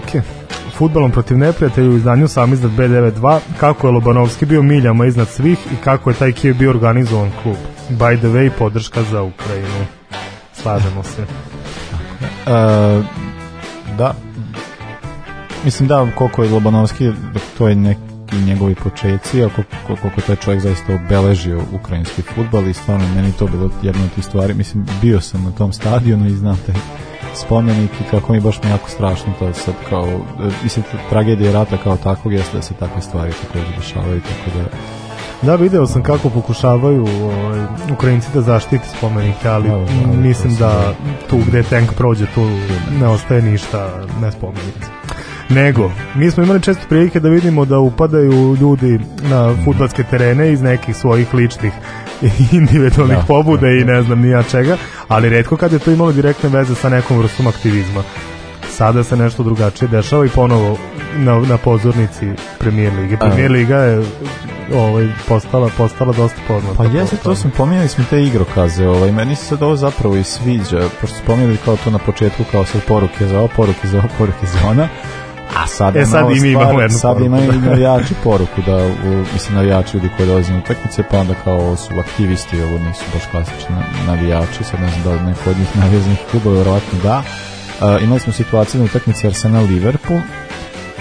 Poruke. Futbalom protiv neprijatelja u izdanju sam izdat B92, kako je Lobanovski bio miljama iznad svih i kako je taj Kijev bio organizovan klub. By the way, podrška za Ukrajinu. Slažemo se. E, da, mislim da koliko je Lobanovski, to je neki njegovi počeci, a koliko, koliko taj čovjek zaista obeležio ukrajinski futbal i stvarno meni to bilo jedna od tih stvari. Mislim, bio sam na tom stadionu i znam taj spomenik i kako mi baš mi jako strašno to sad kao, mislim, tragedija rata kao takvog jeste da se takve stvari također dešavaju, tako da Da, video sam kako pokušavaju ovaj, Ukrajinci da zaštiti spomenike, ali Da, da, da, mislim da tu gde tank prođe, tu ne ostaje ništa ne spomenice. Nego, mi smo imali često prilike da vidimo da upadaju ljudi na futbalske terene iz nekih svojih ličnih *laughs* individualnih Da, pobuda i ne znam nija čega, ali redko kad je to imalo direktne veze sa nekom vrstom aktivizma. Sada se nešto drugačije dešava i ponovo na, na pozornici Premier Lige. Premier Liga je ovaj, postala, postala dosta poznata. Pa jeste, to smo pominjali smo te igrokaze, ovaj, meni se sad ovo zapravo i sviđa, pošto smo pominjali kao to na početku, kao sad poruke za ovo, poruke za ovo, poruke za ona, a sad, E, sad i mi imamo jednu sad poruku, imaju i *laughs* navijači poruku, da, u, mislim, navijači ljudi koji dolaze na utakmice, pa onda kao ovo su aktivisti, ovo nisu baš klasični na- navijači, sad ne znam da li neko od njih navijezanih klubova, verovatno da. Uh, imali smo situaciju na utakmici Arsenal-Liverpool,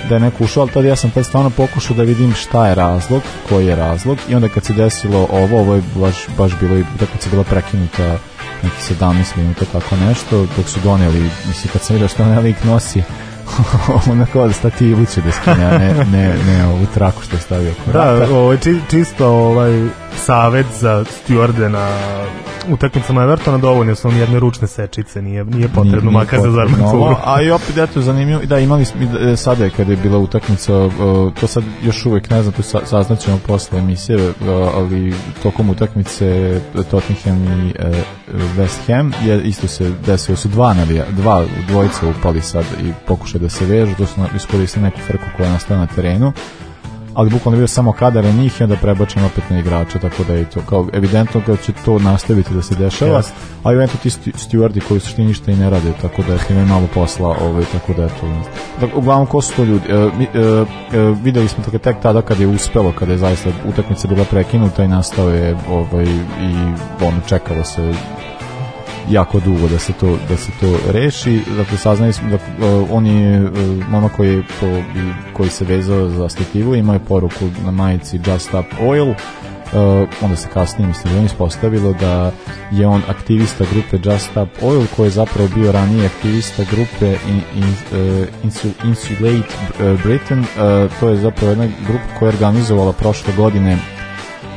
da je neko ušao, ali tad ja sam tad stvarno pokušao da vidim šta je razlog, koji je razlog i onda kad se desilo ovo, ovo je baš, baš bilo i utakmica je bila prekinuta neki 17 minuta, tako nešto, dok su doneli, mislim kad sam vidio što onaj lik nosi *laughs* ono kao da stativu će da skine, a ne, ne, ne ovu traku što je stavio. Da, ovaj, či, čisto ovaj, savet za stjuarde na utakmicama Evertona dovoljno su vam jedne ručne sečice, nije, nije potrebno, Nije- makar za ovo, A i opet eto zanimljivo, da imali smo e, sada je kada je bila utakmica, e, to sad još uvek ne znam, to sa- saznaćemo posle emisije, e, ali tokom utakmice Tottenham i West Ham je isto se desilo su dva navija, dva dvojice upali sad i pokušaju da se vežu, to su iskoristili neku frku koja je nastala na terenu ali bukvalno je bio samo kadar na njih i onda prebačen opet na igrača, tako da je to kao evidentno da će to nastaviti da se dešava, Jeste. a eventu ti stewardi koji suštini ništa i ne rade, tako da imaju malo posla, ovaj, tako da eto. Dakle, uglavnom, ko su to ljudi? E, e, e, videli smo tako tek tada kad je uspelo, kada je zaista utakmica bila prekinuta i nastao je ovaj, i ono, čekalo se jako dugo da se to da se to reši. Dakle saznali smo da uh, on je uh, momak koji je i- koji se vezao za stativu, imao je poruku na majici Just Up Oil. Uh, onda se kasnije mislim da ispostavilo da je on aktivista grupe Just Up Oil koji je zapravo bio ranije aktivista grupe in, in, uh, Insul, Insulate Britain uh, to je zapravo jedna grupa koja je organizovala prošle godine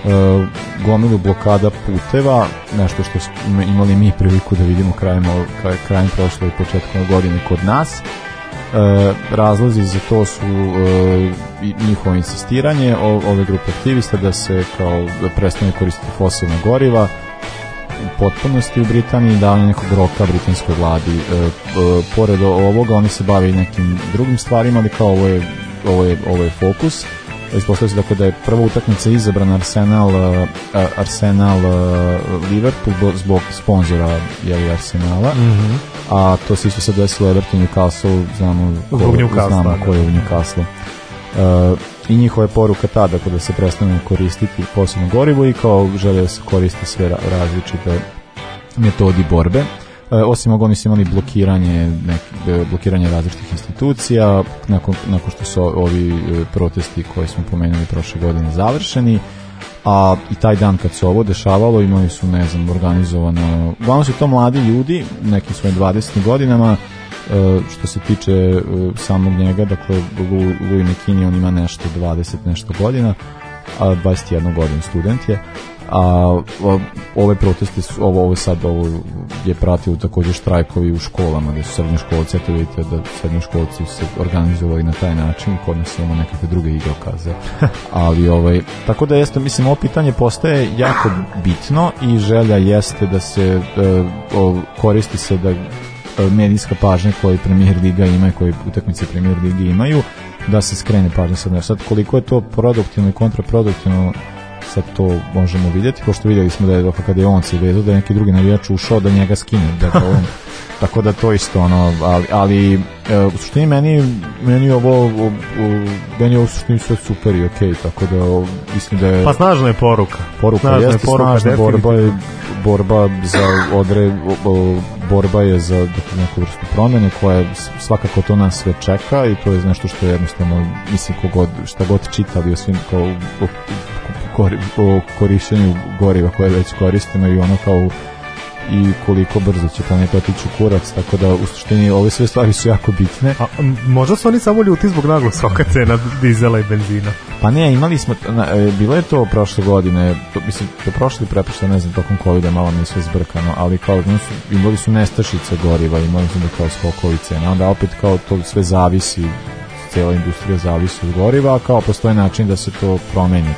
uh, gomilu blokada puteva, nešto što smo imali mi priliku da vidimo krajem, krajem prošle i početkom godine kod nas. E, razlozi za to su e, njihovo insistiranje o, ove grupe aktivista da se kao da prestane koristiti fosilna goriva u potpunosti u Britaniji davanje nekog roka britanskoj vladi. E, e, pored ovoga oni se bave i nekim drugim stvarima, ali kao ovo je, ovo je, ovo je fokus. Ispostavlja se dakle da je prva utakmica izabrana Arsenal uh, Arsenal uh, Liverpool bo- zbog sponzora jeli Arsenala. Mhm. A to se isto sad desilo Everton Newcastle, znamo ko, Newcastle, znamo da. ko je u Newcastle. Uh, I njihova je poruka ta dakle, da se prestane koristiti posebno gorivo i kao žele da se koristi sve ra- različite metodi borbe. E, osim ovoga oni su imali blokiranje, nek, e, blokiranje različitih institucija nakon, nakon što su ovi e, protesti koje smo pomenuli prošle godine završeni a i taj dan kad se ovo dešavalo imali su ne znam organizovano uglavnom su to mladi ljudi nekim svojim 20 godinama što se tiče samog njega dakle Louis McKinney on ima nešto 20 nešto godina a 21 godin student je. A ove proteste su, ovo, ovo sad ovo je pratio također štrajkovi u školama gde su srednjoškolci, eto vidite da srednjoškolci se organizovali na taj način kod nas imamo nekakve druge igrokaze. *laughs* Ali ovaj, tako da jeste mislim ovo pitanje postaje jako bitno i želja jeste da se e, o, koristi se da e, medijska pažnja koju Premier Liga ima i koje utakmice Premier Ligi imaju, da se skrene pažnja sad nešto. Sad koliko je to produktivno i kontraproduktivno sad to možemo vidjeti, pošto vidjeli smo da je kada je on se vezao, da je neki drugi navijač ušao da njega skine, dakle on *laughs* tako da to isto ono, ali, ali e, u suštini meni, meni ovo, o, o, meni ovo u suštini sve super i okej, tako da o, mislim da je Pa snažna je poruka. poruka snažna je jeste poruka, snažna borba je borba za odre o, o, borba je za dakle, neku vrstu promene koja je svakako to nas sve čeka i to je nešto što je jednostavno mislim kogod šta god čitali o svim kao o, kori, o korišćenju goriva koje već koristimo i ono kao i koliko brzo će planeta otići u kurac, tako da u suštini ove sve stvari su jako bitne. A, možda su oni samo ljuti zbog naglo skoka cena dizela i benzina. Pa ne, imali smo, na, e, bilo je to prošle godine, to, mislim, to prošle preprošle, ne znam, tokom COVID-a malo mi je sve zbrkano, ali kao, ono su, imali su nestašice goriva, imali su da kao skokovi cena, onda opet kao to sve zavisi, cijela industrija zavisi od goriva, a kao postoji način da se to promeni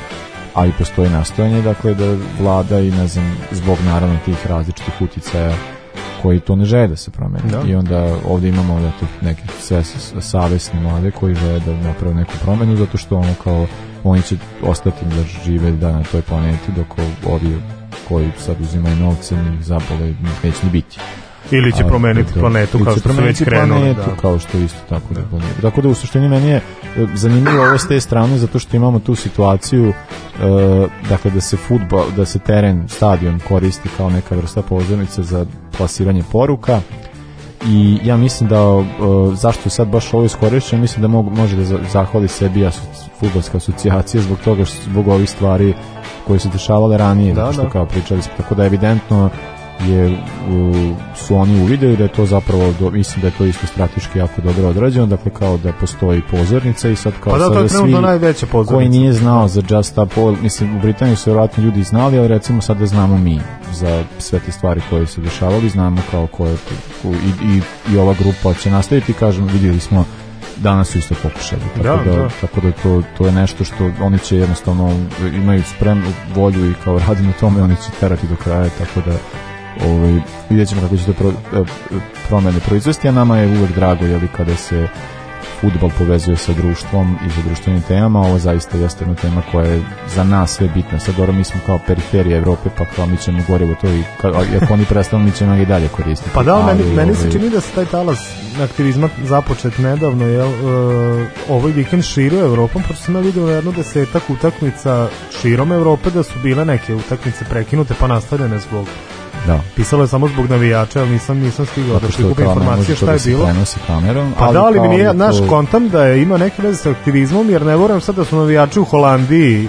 a i postoji nastojanje, dakle, da vlada i, ne znam, zbog naravno tih različitih uticaja koji to ne žele da se promeni. Da. I onda ovdje imamo da tu neke sve savesne mlade koji žele da naprave neku promenu zato što ono kao oni će ostati da žive da na toj planeti dok ovi koji sad uzimaju novce njih zabole neće ni biti. Ili će promeniti da. planetu Ili kao što su već krenuli. planetu, Da. kao što isto tako da planira. Tako da u suštini meni je e, zanimljivo ovo s te strane zato što imamo tu situaciju e, dakle da se fudbal, da se teren, stadion koristi kao neka vrsta pozornice za plasiranje poruka i ja mislim da e, zašto je sad baš ovo iskorišćeno mislim da mogu, može da za- zahvali sebi aso, futbolska asocijacija zbog toga što zbog ovih stvari koje su dešavale ranije Da, što da. kao pričali smo tako da evidentno je u, su oni uvideli da je to zapravo do, mislim da je to isto strateški jako dobro odrađeno dakle kao da postoji pozornica i sad kao Pa da, sada svi najveća pozornica. koji nije znao za Just Stop Oil, mislim u Britaniji su vjerojatno ljudi znali, ali recimo sad da znamo mi za sve te stvari koje su dešavali, znamo kao ko je ko- i, i, i ova grupa će nastaviti, kažem, vidjeli smo danas su isto pokušali. Tako Da, da, da. tako da to, to je nešto što oni će jednostavno imaju spremnu volju i kao radi na tome, oni će terati do kraja, tako da ovaj, vidjet ćemo kako će to pro, e, promene proizvesti, a nama je uvek drago jeli, kada se futbol povezuje sa društvom i sa društvenim temama, ovo zaista jeste jedna tema koja je za nas sve bitna. Sad dobro, mi smo kao periferija Evrope, pa kao mi ćemo gorivo to i ka, a- ako oni prestanu, mi ćemo i dalje koristiti. Pa da, meni, Ali, meni se ovaj, čini da se taj talas aktivizma započet nedavno, jel, uh, ovaj vikend širio Evropom, pošto sam ja vidio jedno desetak utakmica širom Evrope da su bile neke utakmice prekinute pa nastavljene zbog Da. pisalo je samo zbog navijača, ali nisam nisam stigao da prikupim informacije šta da je se bilo. kamerom. Pa da, ali mi nije, to- naš kontam da je ima neke veze sa aktivizmom, jer ne voram sad da su navijači u Holandiji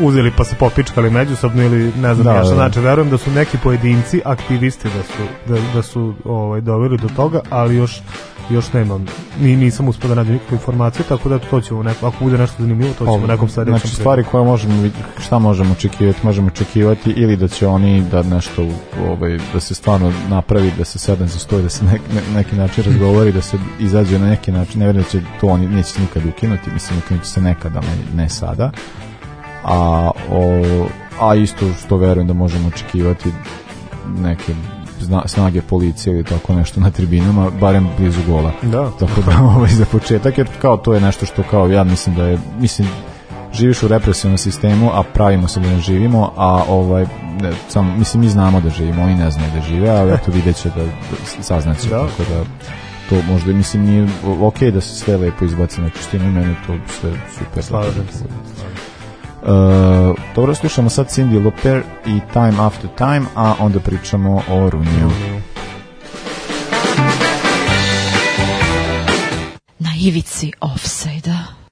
uzeli pa se popičkali međusobno ili ne znam Da, ja šta da. znači, verujem da su neki pojedinci aktivisti da su, da, da su ovaj, doveli do toga, ali još još nemam, ni, nisam uspio da nađem nikakvu informaciju, tako da to ćemo neko, ako bude nešto zanimljivo, to ćemo nekom sledećem Znači stvari koje možemo šta možemo očekivati? Možemo očekivati ili da će oni da nešto ovaj da se stvarno napravi, da se sedne za sto i da se nek, ne, neki način *laughs* razgovori, da se izađe na neki način. Ne vjerujem da će to oni neće nikad ukinuti, mislim ukinuti će se nekada, ne, ne sada. A o, a isto što verujem da možemo očekivati neke zna, snage policije ili tako nešto na tribinama, barem blizu gola. Da. Tako da *laughs* ovaj za početak jer kao to je nešto što kao ja mislim da je mislim živiš u represivnom sistemu, a pravimo se da ne živimo, a ovaj ne, sam, mislim mi znamo da živimo, oni ne znaju da žive, ali eto vidjet će da, da saznaće, Da. tako da to možda mislim nije ok da se sve lepo izbaci na čištinu i meni to sve super. Slažem se. Uh, dobro, slušamo sad Cindy Lauper i Time After Time, a onda pričamo o Runiju. Na ivici offside-a.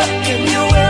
Can you? your.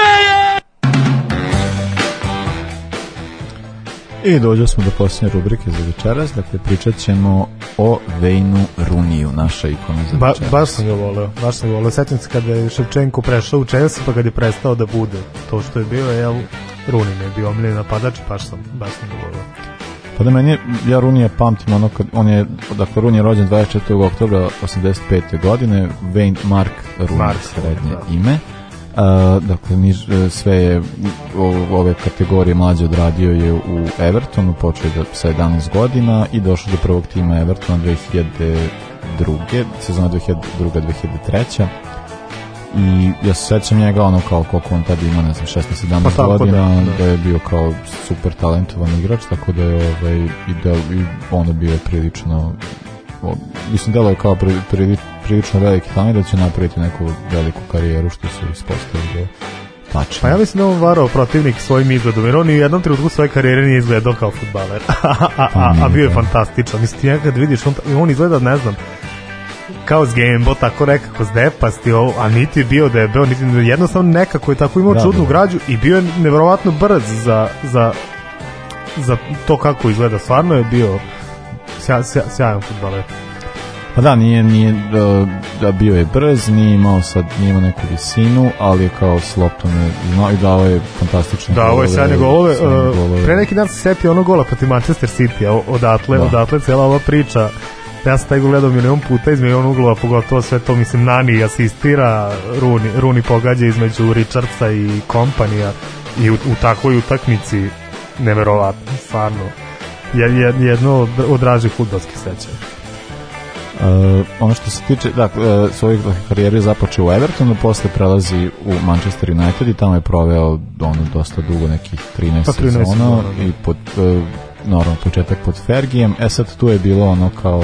I dođo smo do posljednje rubrike za večeras, dakle pričat ćemo o Vejnu Runiju, naša ikona za Ba, večeras. baš sam ga voleo, baš sam ga voleo. Sećam se kada je Ševčenko prešao u Chelsea, pa kad je prestao da bude to što je bio, jel, Runin je bio omiljeni napadač, baš sam, baš sam ga voleo. Pa da meni, ja Runija pamtim ono kad, on je, dakle Runi je rođen 24. oktobra 85. godine, Wayne Mark Runi, Mark, srednje da. ime. Uh, dakle, niž, e, sve je o- ove kategorije mlađe odradio je u Evertonu, počeo je da, sa 11 godina i došao do prvog tima Evertona 2002. sezona 2002-2003 i ja se sećam njega ono kao koliko on tada ima, ne znam, 16-17 Pa tako godina, da, da, da. je bio kao super talentovan igrač, tako da je ovaj, i, da, i ono bio prilično o, mislim delo je kao pri, pri, prilično veliki talent da će napraviti neku veliku karijeru što su ispostavili tačno. Pa ja mislim da je on varao protivnik svojim izgledom, jer on u jednom trenutku svoje karijere nije izgledao kao futbaler. *laughs* a, a, a, a bio je fantastičan. Mislim, ti nekad vidiš, on, on izgleda, ne znam, kao s Gamebo, tako nekako zdepasti, ovo, a niti je bio debel, niti jednostavno nekako je tako imao Da, čudnu da. građu i bio je neverovatno brz za, za, za to kako izgleda. Stvarno je bio sja, sja, sjajan futbaler. Pa da, nije, nije da, da bio je brz, nije imao sad, nije imao neku visinu, ali je kao s loptom je znao i dao je fantastične Da, ovo je sjajne golove. sjajne Uh, golove. pre neki dan se setio onog gola protiv Manchester City, odatle, Da. odatle cijela ova priča ja sam taj gol gledao milion puta iz milion uglova, pogotovo sve to, mislim, Nani asistira, Runi, Runi pogađa između Richardsa i kompanija i u, u takvoj utakmici neverovatno, stvarno je, je, jedno od, dražih futbolskih sećanja. Uh, ono što se tiče, da, uh, svojih karijere je započeo u Evertonu, posle prelazi u Manchester United i tamo je proveo ono dosta dugo, nekih 13, Pa 13 sezona da. i pod, uh, naravno početak pod Fergijem, e sad tu je bilo ono kao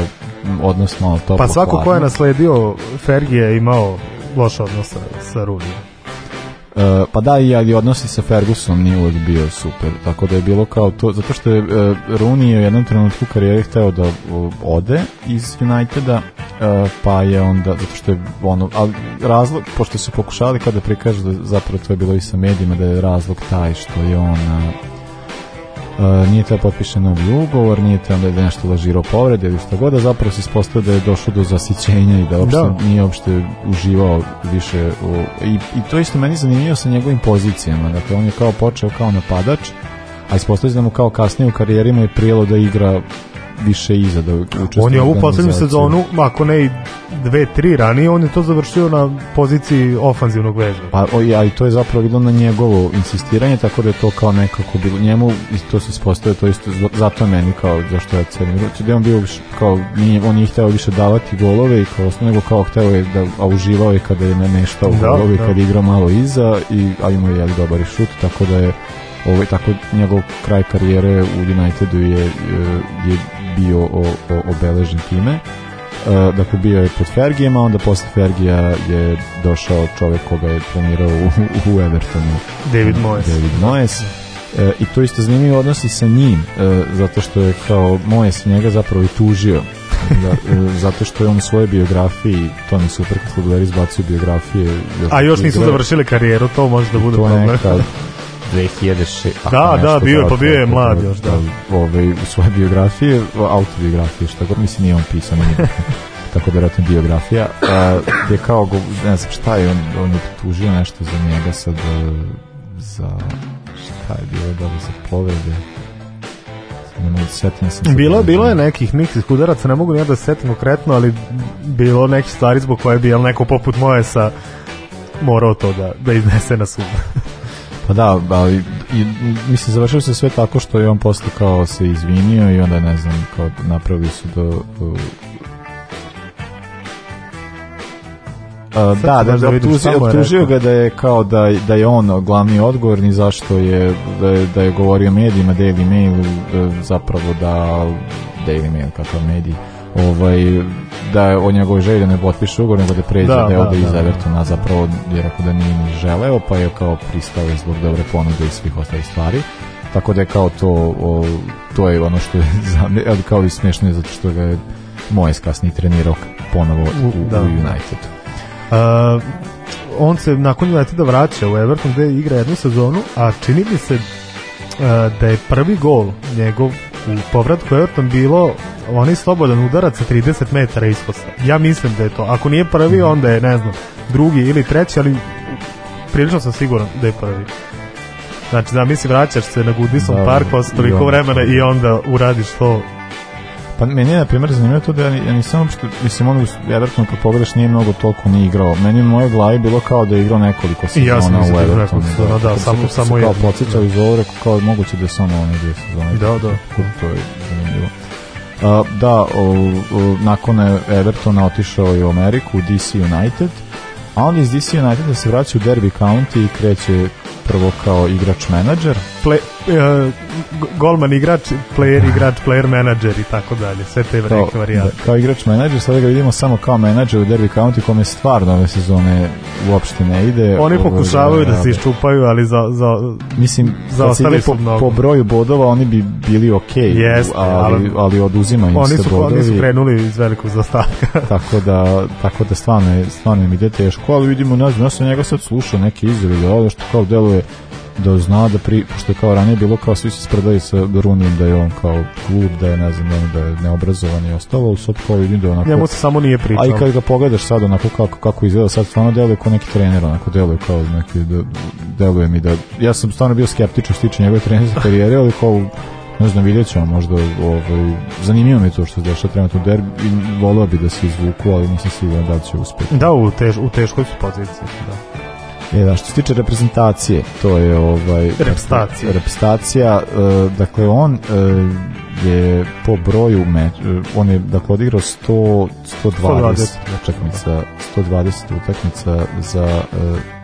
odnos malo toplo Pa svako ko je nasledio Fergie je imao loš odnos sa, sa Runijem. Uh, pa da, i ali odnosi sa Fergusonom nije uvek bio super, tako da je bilo kao to, zato što je uh, Rooney u jednom trenutku karijere hteo da uh, ode iz Uniteda, uh, pa je onda, zato što je ono, ali razlog, pošto su pokušali kada prikažu da zapravo to je bilo i sa medijima, da je razlog taj što je on uh, Uh, nije teo potpiše novi ugovor, nije teo da je nešto lažirao povrede ili što god, a zapravo se ispostavio da je došao do zasićenja i da uopšte Da. nije uopšte uživao više u, i, i to isto meni zanimljivo sa njegovim pozicijama, dakle on je kao počeo kao napadač, a ispostavio da mu kao kasnije u karijeri mu je prijelo da igra više iza, da učestvuje On je ovu poslednju sezonu, ako ne i dve, tri ranije, on je to završio na poziciji ofanzivnog vežba. Pa, o, ja, i to je zapravo bilo na njegovo insistiranje, tako da je to kao nekako bilo njemu, i to se ispostavio, to isto, zato je meni kao, zašto ja cenim ruci, da je on bio više, kao, nije, on nije hteo više davati golove i kao, nego kao hteo je da, a uživao je kada je nameštao Da, golove, da. kada je igrao malo iza, i, a imao je dobar šut, tako da je ovo tako njegov kraj karijere u Unitedu je, je, je bio o, o, obeležen time. Uh, dakle bio je pod Fergijem, a onda posle Fergija je došao čovek koga je trenirao u, u Evertonu. David Moyes. David Moyes. E, I to isto zanimljivo odnosi sa njim, e, zato što je kao moje se njega zapravo i tužio. Da, e, zato što je on u svojoj biografiji, to mi super kad fudbaleri izbacuju biografije. još A još nisu završili karijeru, to može da bude To problem. neka *laughs* 2006. ako Da, nešto da, bio je, pa bio je mlad još, da. Ove, u svoje biografije, autobiografije, šta god, mislim nije on bitno. *laughs* tako da vjerojatno biografija, a, gdje kao, ne znam šta je, on, on je tužio nešto za njega sad, e, za, šta je bilo, da li za povrede, Sad ne mogu da se setim, sad- Bilo, bilo je nekih nekih udaraca, ne mogu ja da se setim konkretno, ali bilo nekih stvari zbog koje bi jel, neko poput moje sa morao to da, da iznese na sud. *laughs* Pa da, ali i, mislim završilo se sve tako što je on posle kao se izvinio i onda ne znam kao napravili su do uh, Sad da, da, da da vidim optužio, optužio ga da je kao da, da je on glavni odgovorni zašto je da je, da je govorio medijima Daily Mail e, zapravo da Daily Mail kakav medij ovaj, da o njegovoj želji da ne potpiše ugovor nego da pređe Da, da, da, ode da, iz. Evertona zapravo je rekao da nije ni želeo pa je kao pristao zbog dobre ponude i svih ostalih stvari tako da je kao to o, to je ono što je *laughs* za me, ali kao i smešno je zato što ga je Mojes kasnije trenirao ponovo u, u, da. u Unitedu Uh, on se nakon Uniteda vraća u Everton gde igra jednu sezonu, a čini mi se uh, da je prvi gol njegov u povratku Everton bilo onaj slobodan udarac sa 30 metara iskosa. Ja mislim da je to. Ako nije prvi, onda je, ne znam, drugi ili treći, ali prilično sam siguran da je prvi. Znači, da misli, vraćaš se na Goodison Da, Park posle i toliko vremena i onda uradiš to. Pa meni je na primjer zanimljivo to da ja, ja nisam uopšte, mislim ono Everton kad pogledaš nije mnogo toliko ni igrao. Meni u mojoj glavi bilo kao da je igrao nekoliko I ja sam sezona u da je Evertonu. sezona, da, Kad samo- samo su kao jednu. podsjećali za ovo, rekao kao moguće da je samo one dvije sezone. Da, da. To je zanimljivo. A, da, o, o, nakon je Evertona otišao je u Ameriku, u DC United, a on iz DC Uniteda se vraća u Derby County i kreće prvo kao igrač-menadžer, Play, uh, golman igrač, player igrač, player manager i tako dalje. Sve te neke varijante. da, kao igrač menadžer, sada ga vidimo samo kao menadžer u Derby County kome stvarno ove sezone uopšte ne ide. Oni pokušavaju da se iščupaju, ali za, za Mislim, ide su po, mnogo. po broju bodova oni bi bili okej, Jeste, ali, ali- ali oduzima im oni se su, bodovi. oni su krenuli iz velikog zastavka. *laughs* tako da tako da stvarno stvarno im ide teško, ali vidimo ne znam, ja sam njega sad slušao neke izjave da ovo što kao deluje da zna da pri, pošto je kao ranije bilo kao svi se spredaju sa Runijem da je on kao klub, da je ne znam, da je neobrazovan i ostalo, ali sad kao vidim da je onako Njemu se samo nije pričao. A i kad ga pogledaš sad onako kako, kako izgleda sad stvarno deluje kao neki trener onako deluje kao neki da, deluje mi da ja sam stvarno bio skeptičan što tiče njegove trenerske karijere ali kao ne znam vidjet ćemo možda ovaj, zanimljivo mi je to što se dešava trenutno u derbi i volio bi da se izvuku ali nisam siguran da će uspeti Da, u, tež, u teškoj su poziciji. Da. E, da, što se tiče reprezentacije, to je ovaj Reprezentacija. reprezentacija, e, dakle on e, je po broju meč, e, on je dakle odigrao 100 120 120 utakmica, 120 utakmica za e,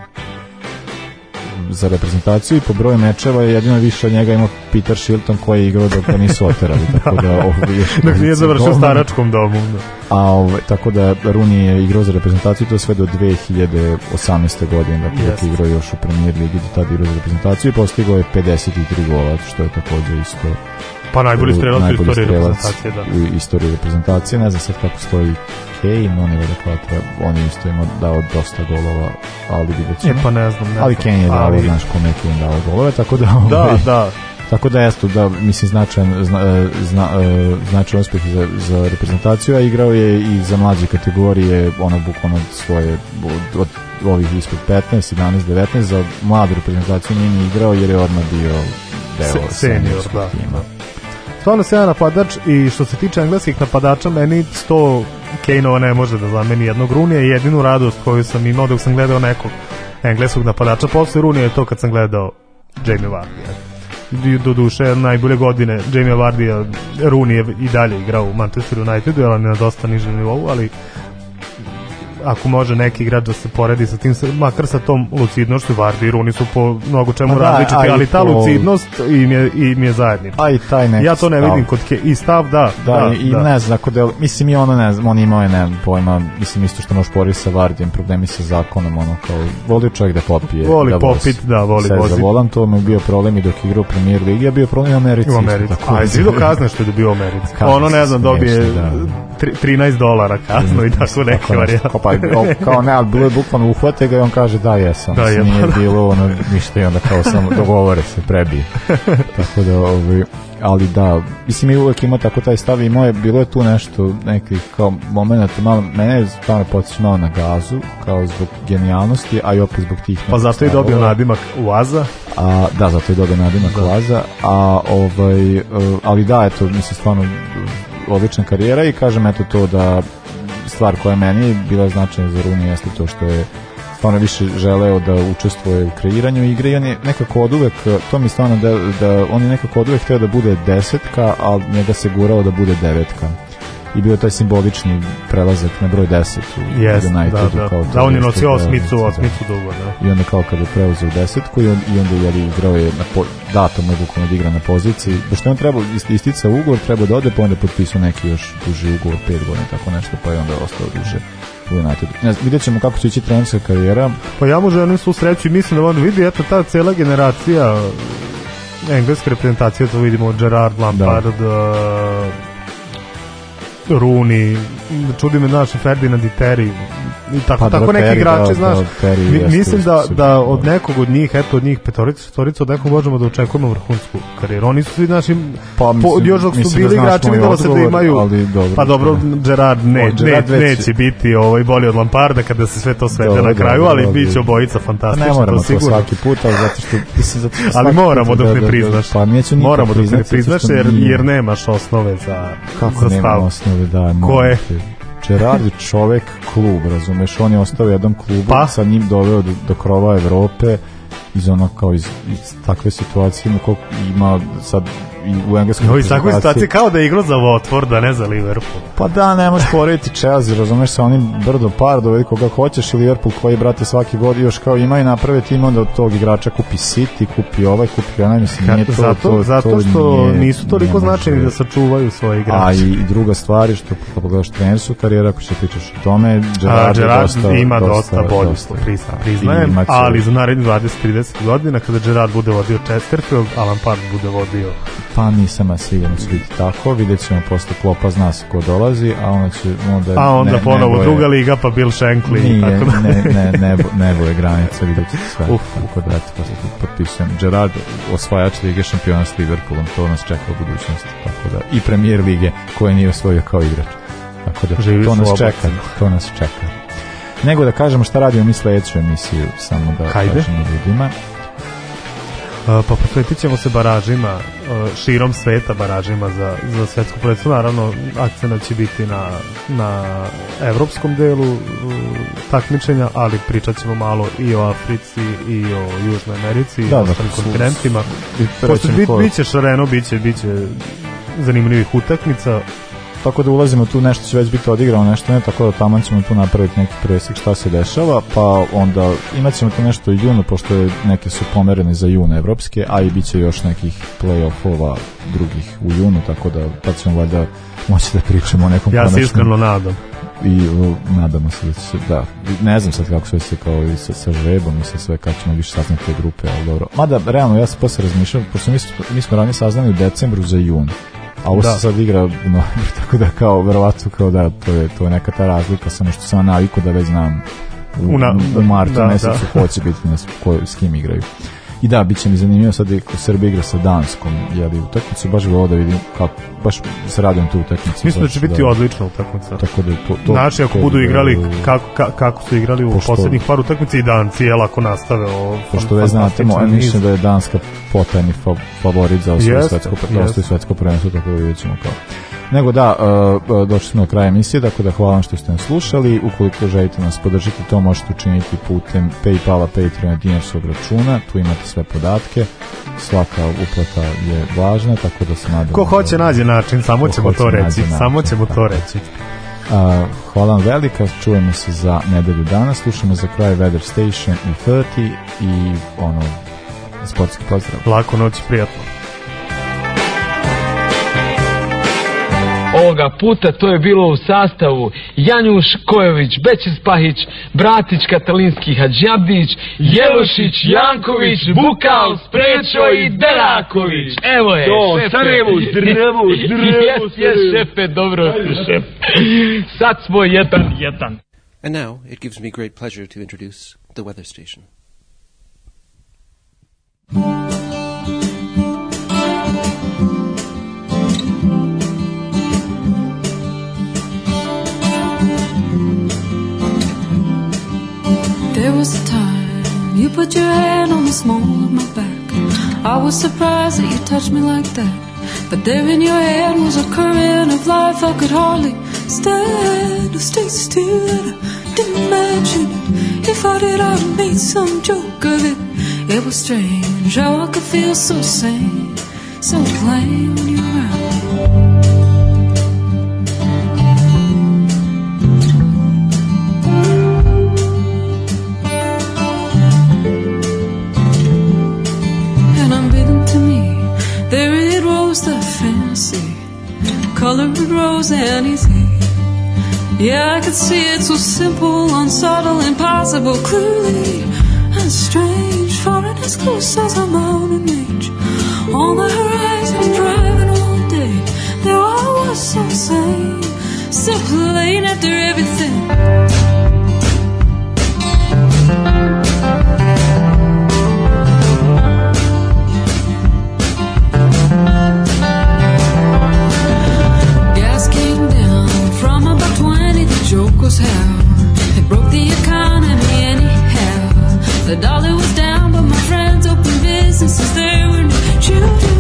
za reprezentaciju i po broju mečeva je jedino više od njega imao Peter Shilton koji je igrao dok ga nisu oterali tako da *laughs* ovaj, još *laughs* Dok nije završio u golmana. staračkom domu. Da. A ovaj, tako da Rooney je igrao za reprezentaciju to sve do 2018. godine, dakle Jeste. je igrao još u premier ligi, do tada igrao za reprezentaciju i postigao je 53 gola, što je takođe isto Pa najbolji strelac u istoriji reprezentacije, da. U istoriji reprezentacije, ne znam sad kako stoji Kane, on je verovatno, on je isto imao dao dosta golova, ali vidjet ćemo. E, pa ne znam, ne ali. Kane je dao, Ali- znaš kome je Kane dao golove, tako da... Da, ovaj, da. Tako da jeste, da, mislim, značajan, zna, e, zna, e, značajan uspeh za, za reprezentaciju, a igrao je i za mlađe kategorije, ono, bukvalno svoje, od, od ovih ispod 15, 11, 19, za mladu reprezentaciju nije ni igrao, jer je odmah bio deo Se- senior, seniorskog da. tima. Stvarno se napadač i što se tiče engleskih napadača, meni 100 Kane-ova ne može da zameni jednog Runija i jedinu radost koju sam imao dok sam gledao nekog engleskog napadača posle Runija je to kad sam gledao Jamie Vardy. Do duše, najbolje godine Jamie Vardy, Rooney je i dalje igrao u Manchester Unitedu, ali na dosta nižem nivou, ali ako može neki igrač da se poredi sa tim, makar sa tom lucidnošću, Vardy i Rooney su po mnogo čemu Pa da, različiti, ali ta po- lucidnost im je, im je zajednička. A i taj neki Ja to ne stav. vidim kod ke, i stav, da, Da, da, i da. ne znam, ako del, mislim i ono ne znam, on imao je, ne znam, pojma, mislim isto što može poriti sa Vardijem, problemi sa zakonom, ono kao, voli čovjek da popije. Voli da vozi. popit, da, voli vozit. za volan, to mu je bio problem i dok je igrao u premier ligi, a bio problem u Americi. U Americi. tako. A je vidio kazne što je dobio u Americi? Ono, ne znam, dobije da. tri- 13 dolara kaznu i tako neke varijante. nešto. Pa, o, kao ne, ali bilo je bukvalno uhvate ga i on kaže da jesam. Da, Da, je. Nije bilo ono ništa i onda kao samo dogovore se, prebije. tako da, ovaj, ali da, mislim i uvek ima tako taj stav i moje, bilo je tu nešto, nekih kao momenata, malo, mene je stvarno podsjeća malo na gazu, kao zbog genijalnosti, a i opet zbog tih Pa zato je dobio nadimak Uaza. A, da, zato je dobio nadimak Laza, a ovaj, e, ali da, eto, mislim, stvarno odlična karijera i kažem, eto to da stvar koja je meni bila značajna za Runi jeste to što je stvarno više želeo da učestvuje u kreiranju igre i on je nekako od uvek, to mi stvarno da, da on je nekako od uvek hteo da bude desetka, a njega se gurao da bude devetka. I bio taj simbolični prelazak na broj 10 u da, Unitedu. da. kao to Da, on je nosio da- osmicu, da. osmicu dugo, da. I onda kao kada je preuzeo desetku i, on, i onda je igrao je na po, dato mu je bukvalno da igra na poziciji. Pošto on trebao ist- istica ugovor, treba da ode, pa onda potpisao neki još duži ugovor, pet godina, tako nešto, pa je onda ostao duže u Unitedu. Ne znam, vidjet ćemo kako će ići trenerska karijera. Pa ja mu želim svu sreću i mislim da on vidi, eto, ta cela generacija engleske reprezentacije, to vidimo Gerard, Lampard, da. Rooney, čudi me naš Ferdinand i Terry i tako, Pa tako neki igrači, da, znaš, da, Terry mi- mislim da, da od da. nekog od njih, eto od njih petorica, četvorica, od nekog možemo da očekujemo vrhunsku karijeru. Oni su svi naši, Pa, po, mislim- još dok su da bili znaš igrači, videlo se da imaju, ali dobro, pa dobro, Gerard, ne, O, Gerard ne, već- neće biti ovaj, bolji od Lamparda kada se sve to Dobro, na kraju, ali bit će obojica Pa fantastično, ne moramo to svaki put, ali zato što, mislim, zato što *laughs* Ali svaki moramo dok da- ne da- da- priznaš. Pa moramo dok ne priznaš jer, jer nemaš osnove za, Kako za nema stav. osnove, da. Ko je? Gerard je čovek klub, razumeš, on je ostao u jednom klubu, Pa? sa njim doveo do, do krova Evrope, iz ono kao iz, iz takve situacije ima koliko ima sad u engleskom Ovo iz takve situacije kao da je igrao za Watford, a ne za Liverpool. Pa da, ne možeš porediti Chelsea, razumeš sa onim brdo par, dovedi koga hoćeš i Liverpool koji, brate, svaki god još kao ima i naprave tim onda od tog igrača kupi City, kupi ovaj, kupi onaj, mislim, nije to, zato, to, zato to što nije- nisu toliko značajni da sačuvaju svoje A igrače. i, i druga stvar je što pogledaš trenersku karijeru, ako se pričaš o tome, A, Gerard, Gerard dosta, ima dosta, bolju, dosta. I priznajem, ali za narednih 20-30 godina kada Gerard bude vodio Chesterfield, a Lampard bude vodio Pa nisam ja sigurno će biti tako, vidjet ćemo posle klopa, zna se ko dolazi, a onda će onda... a onda ne- ponovo nebo je- druga liga pa Bill Shankly i Nije, tako da. ne, ne, nebo, nebo je granica, vidjet ćete sve. Uf. Tako da, eto, posle tu potpisujem. Gerard, osvajač Lige šampiona s Liverpoolom, to nas čeka u budućnosti. Tako da, i premijer Lige, koje nije osvojio kao igrač. Tako da, Živi to nas slobodno. čeka, to nas čeka. Nego da kažemo šta radimo mi sledeću emisiju, samo da Hajde. kažemo ljudima. Pa posvetit ćemo se baražima, širom sveta baražima za, za svetsku prvenstvo. Naravno, akcena će biti na, na evropskom delu takmičenja, ali pričat ćemo malo i o Africi i o Južnoj Americi i Da, o da, ostalim su- kontinentima. I Pošto bit, ko- bit će šareno, bit će, bit će zanimljivih utakmica. Tako da ulazimo tu, nešto će već biti odigrano, nešto ne, tako da tamo ćemo tu napraviti neki presjek šta se dešava, pa onda imat ćemo tu nešto u junu, pošto je, neke su pomerene za jun evropske, a i bit će još nekih play-offova drugih u junu, tako da tad ćemo valjda moći da pričamo o nekom Ja se iskreno nadam. i nadamo se da će da, ne znam sad kako sve se kao i sa, sa žrebom i sa sve kako ćemo više saznati te grupe, ali dobro. Mada, realno, ja sam posle razmišljao, pošto mi, mi smo ranije saznali u decembru za jun, a ovo Da. se sad igra novembru, *laughs* tako da kao, verovatno kao da, to je, to je neka ta razlika, samo što sam naviku da već znam u, U na- u martu da, mesecu ko će biti, na, s- ko, s kim igraju. I da, bit će mi zanimljivo sad i ko Srbija igra sa Danskom, jeli utakmicu, baš ovo da vidim kako, baš se radujem tu utakmicu. Mislim da će biti odlična utakmica. Tako da to, to Znači, ako budu igrali kako, ka- kako su igrali u Pošto- poslednjih par utakmica i danci, jel, ako nastave ovo Pošto već znate, niz. mišljenje da je Danska potajni fa favorit za osvoje Jeste, svetsko, da osvoji svetsko prvenstvo, tako da vidjet ćemo kao. Nego da, uh, uh, došli smo do kraja emisije, tako da hvala vam što ste nas slušali. Ukoliko želite nas podržati, to možete učiniti putem Paypala, Patreona, dinarskog računa. Tu imate sve podatke. Svaka uplata je važna, tako da se nadam. Ko hoće nađe način, samo Ko ćemo to reći, način, samo ćemo to tako. reći. A, hvala vam velika, čujemo se za nedelju dana, slušamo za kraj Weather Station i 30 i ono, sportski pozdrav. Laku noć, prijatno. Ovoga puta to je bilo u sastavu Janjuš Kojović, Bećis Pahić, Bratić Katalinski Hadžabdić, Jelošić, Janković, Bukal, Sprečo i Deraković. Evo je, To, šefe. Sarajevo, zdravo, *laughs* zdravo, Jes, jes, šefe, dobro si, šef. Sad smo jedan, jedan. And now it gives me great pleasure to introduce the weather station. There was a time you put your hand on the small of my back. I was surprised that you touched me like that. But there in your hand was a current of life I could hardly stand. Stay still and I didn't imagine it. If I did, I'd make some joke of it. It was strange how I could feel so sane, so plain the fantasy, colored rose anything. Yeah, I could see it so simple, unsubtle, impossible, clearly and strange, and as close as a mountain range. On the horizon, driving all day, there I was so sane, so plain after everything. Joke was hell. It broke the economy anyhow. The dollar was down, but my friends opened businesses. There were no children.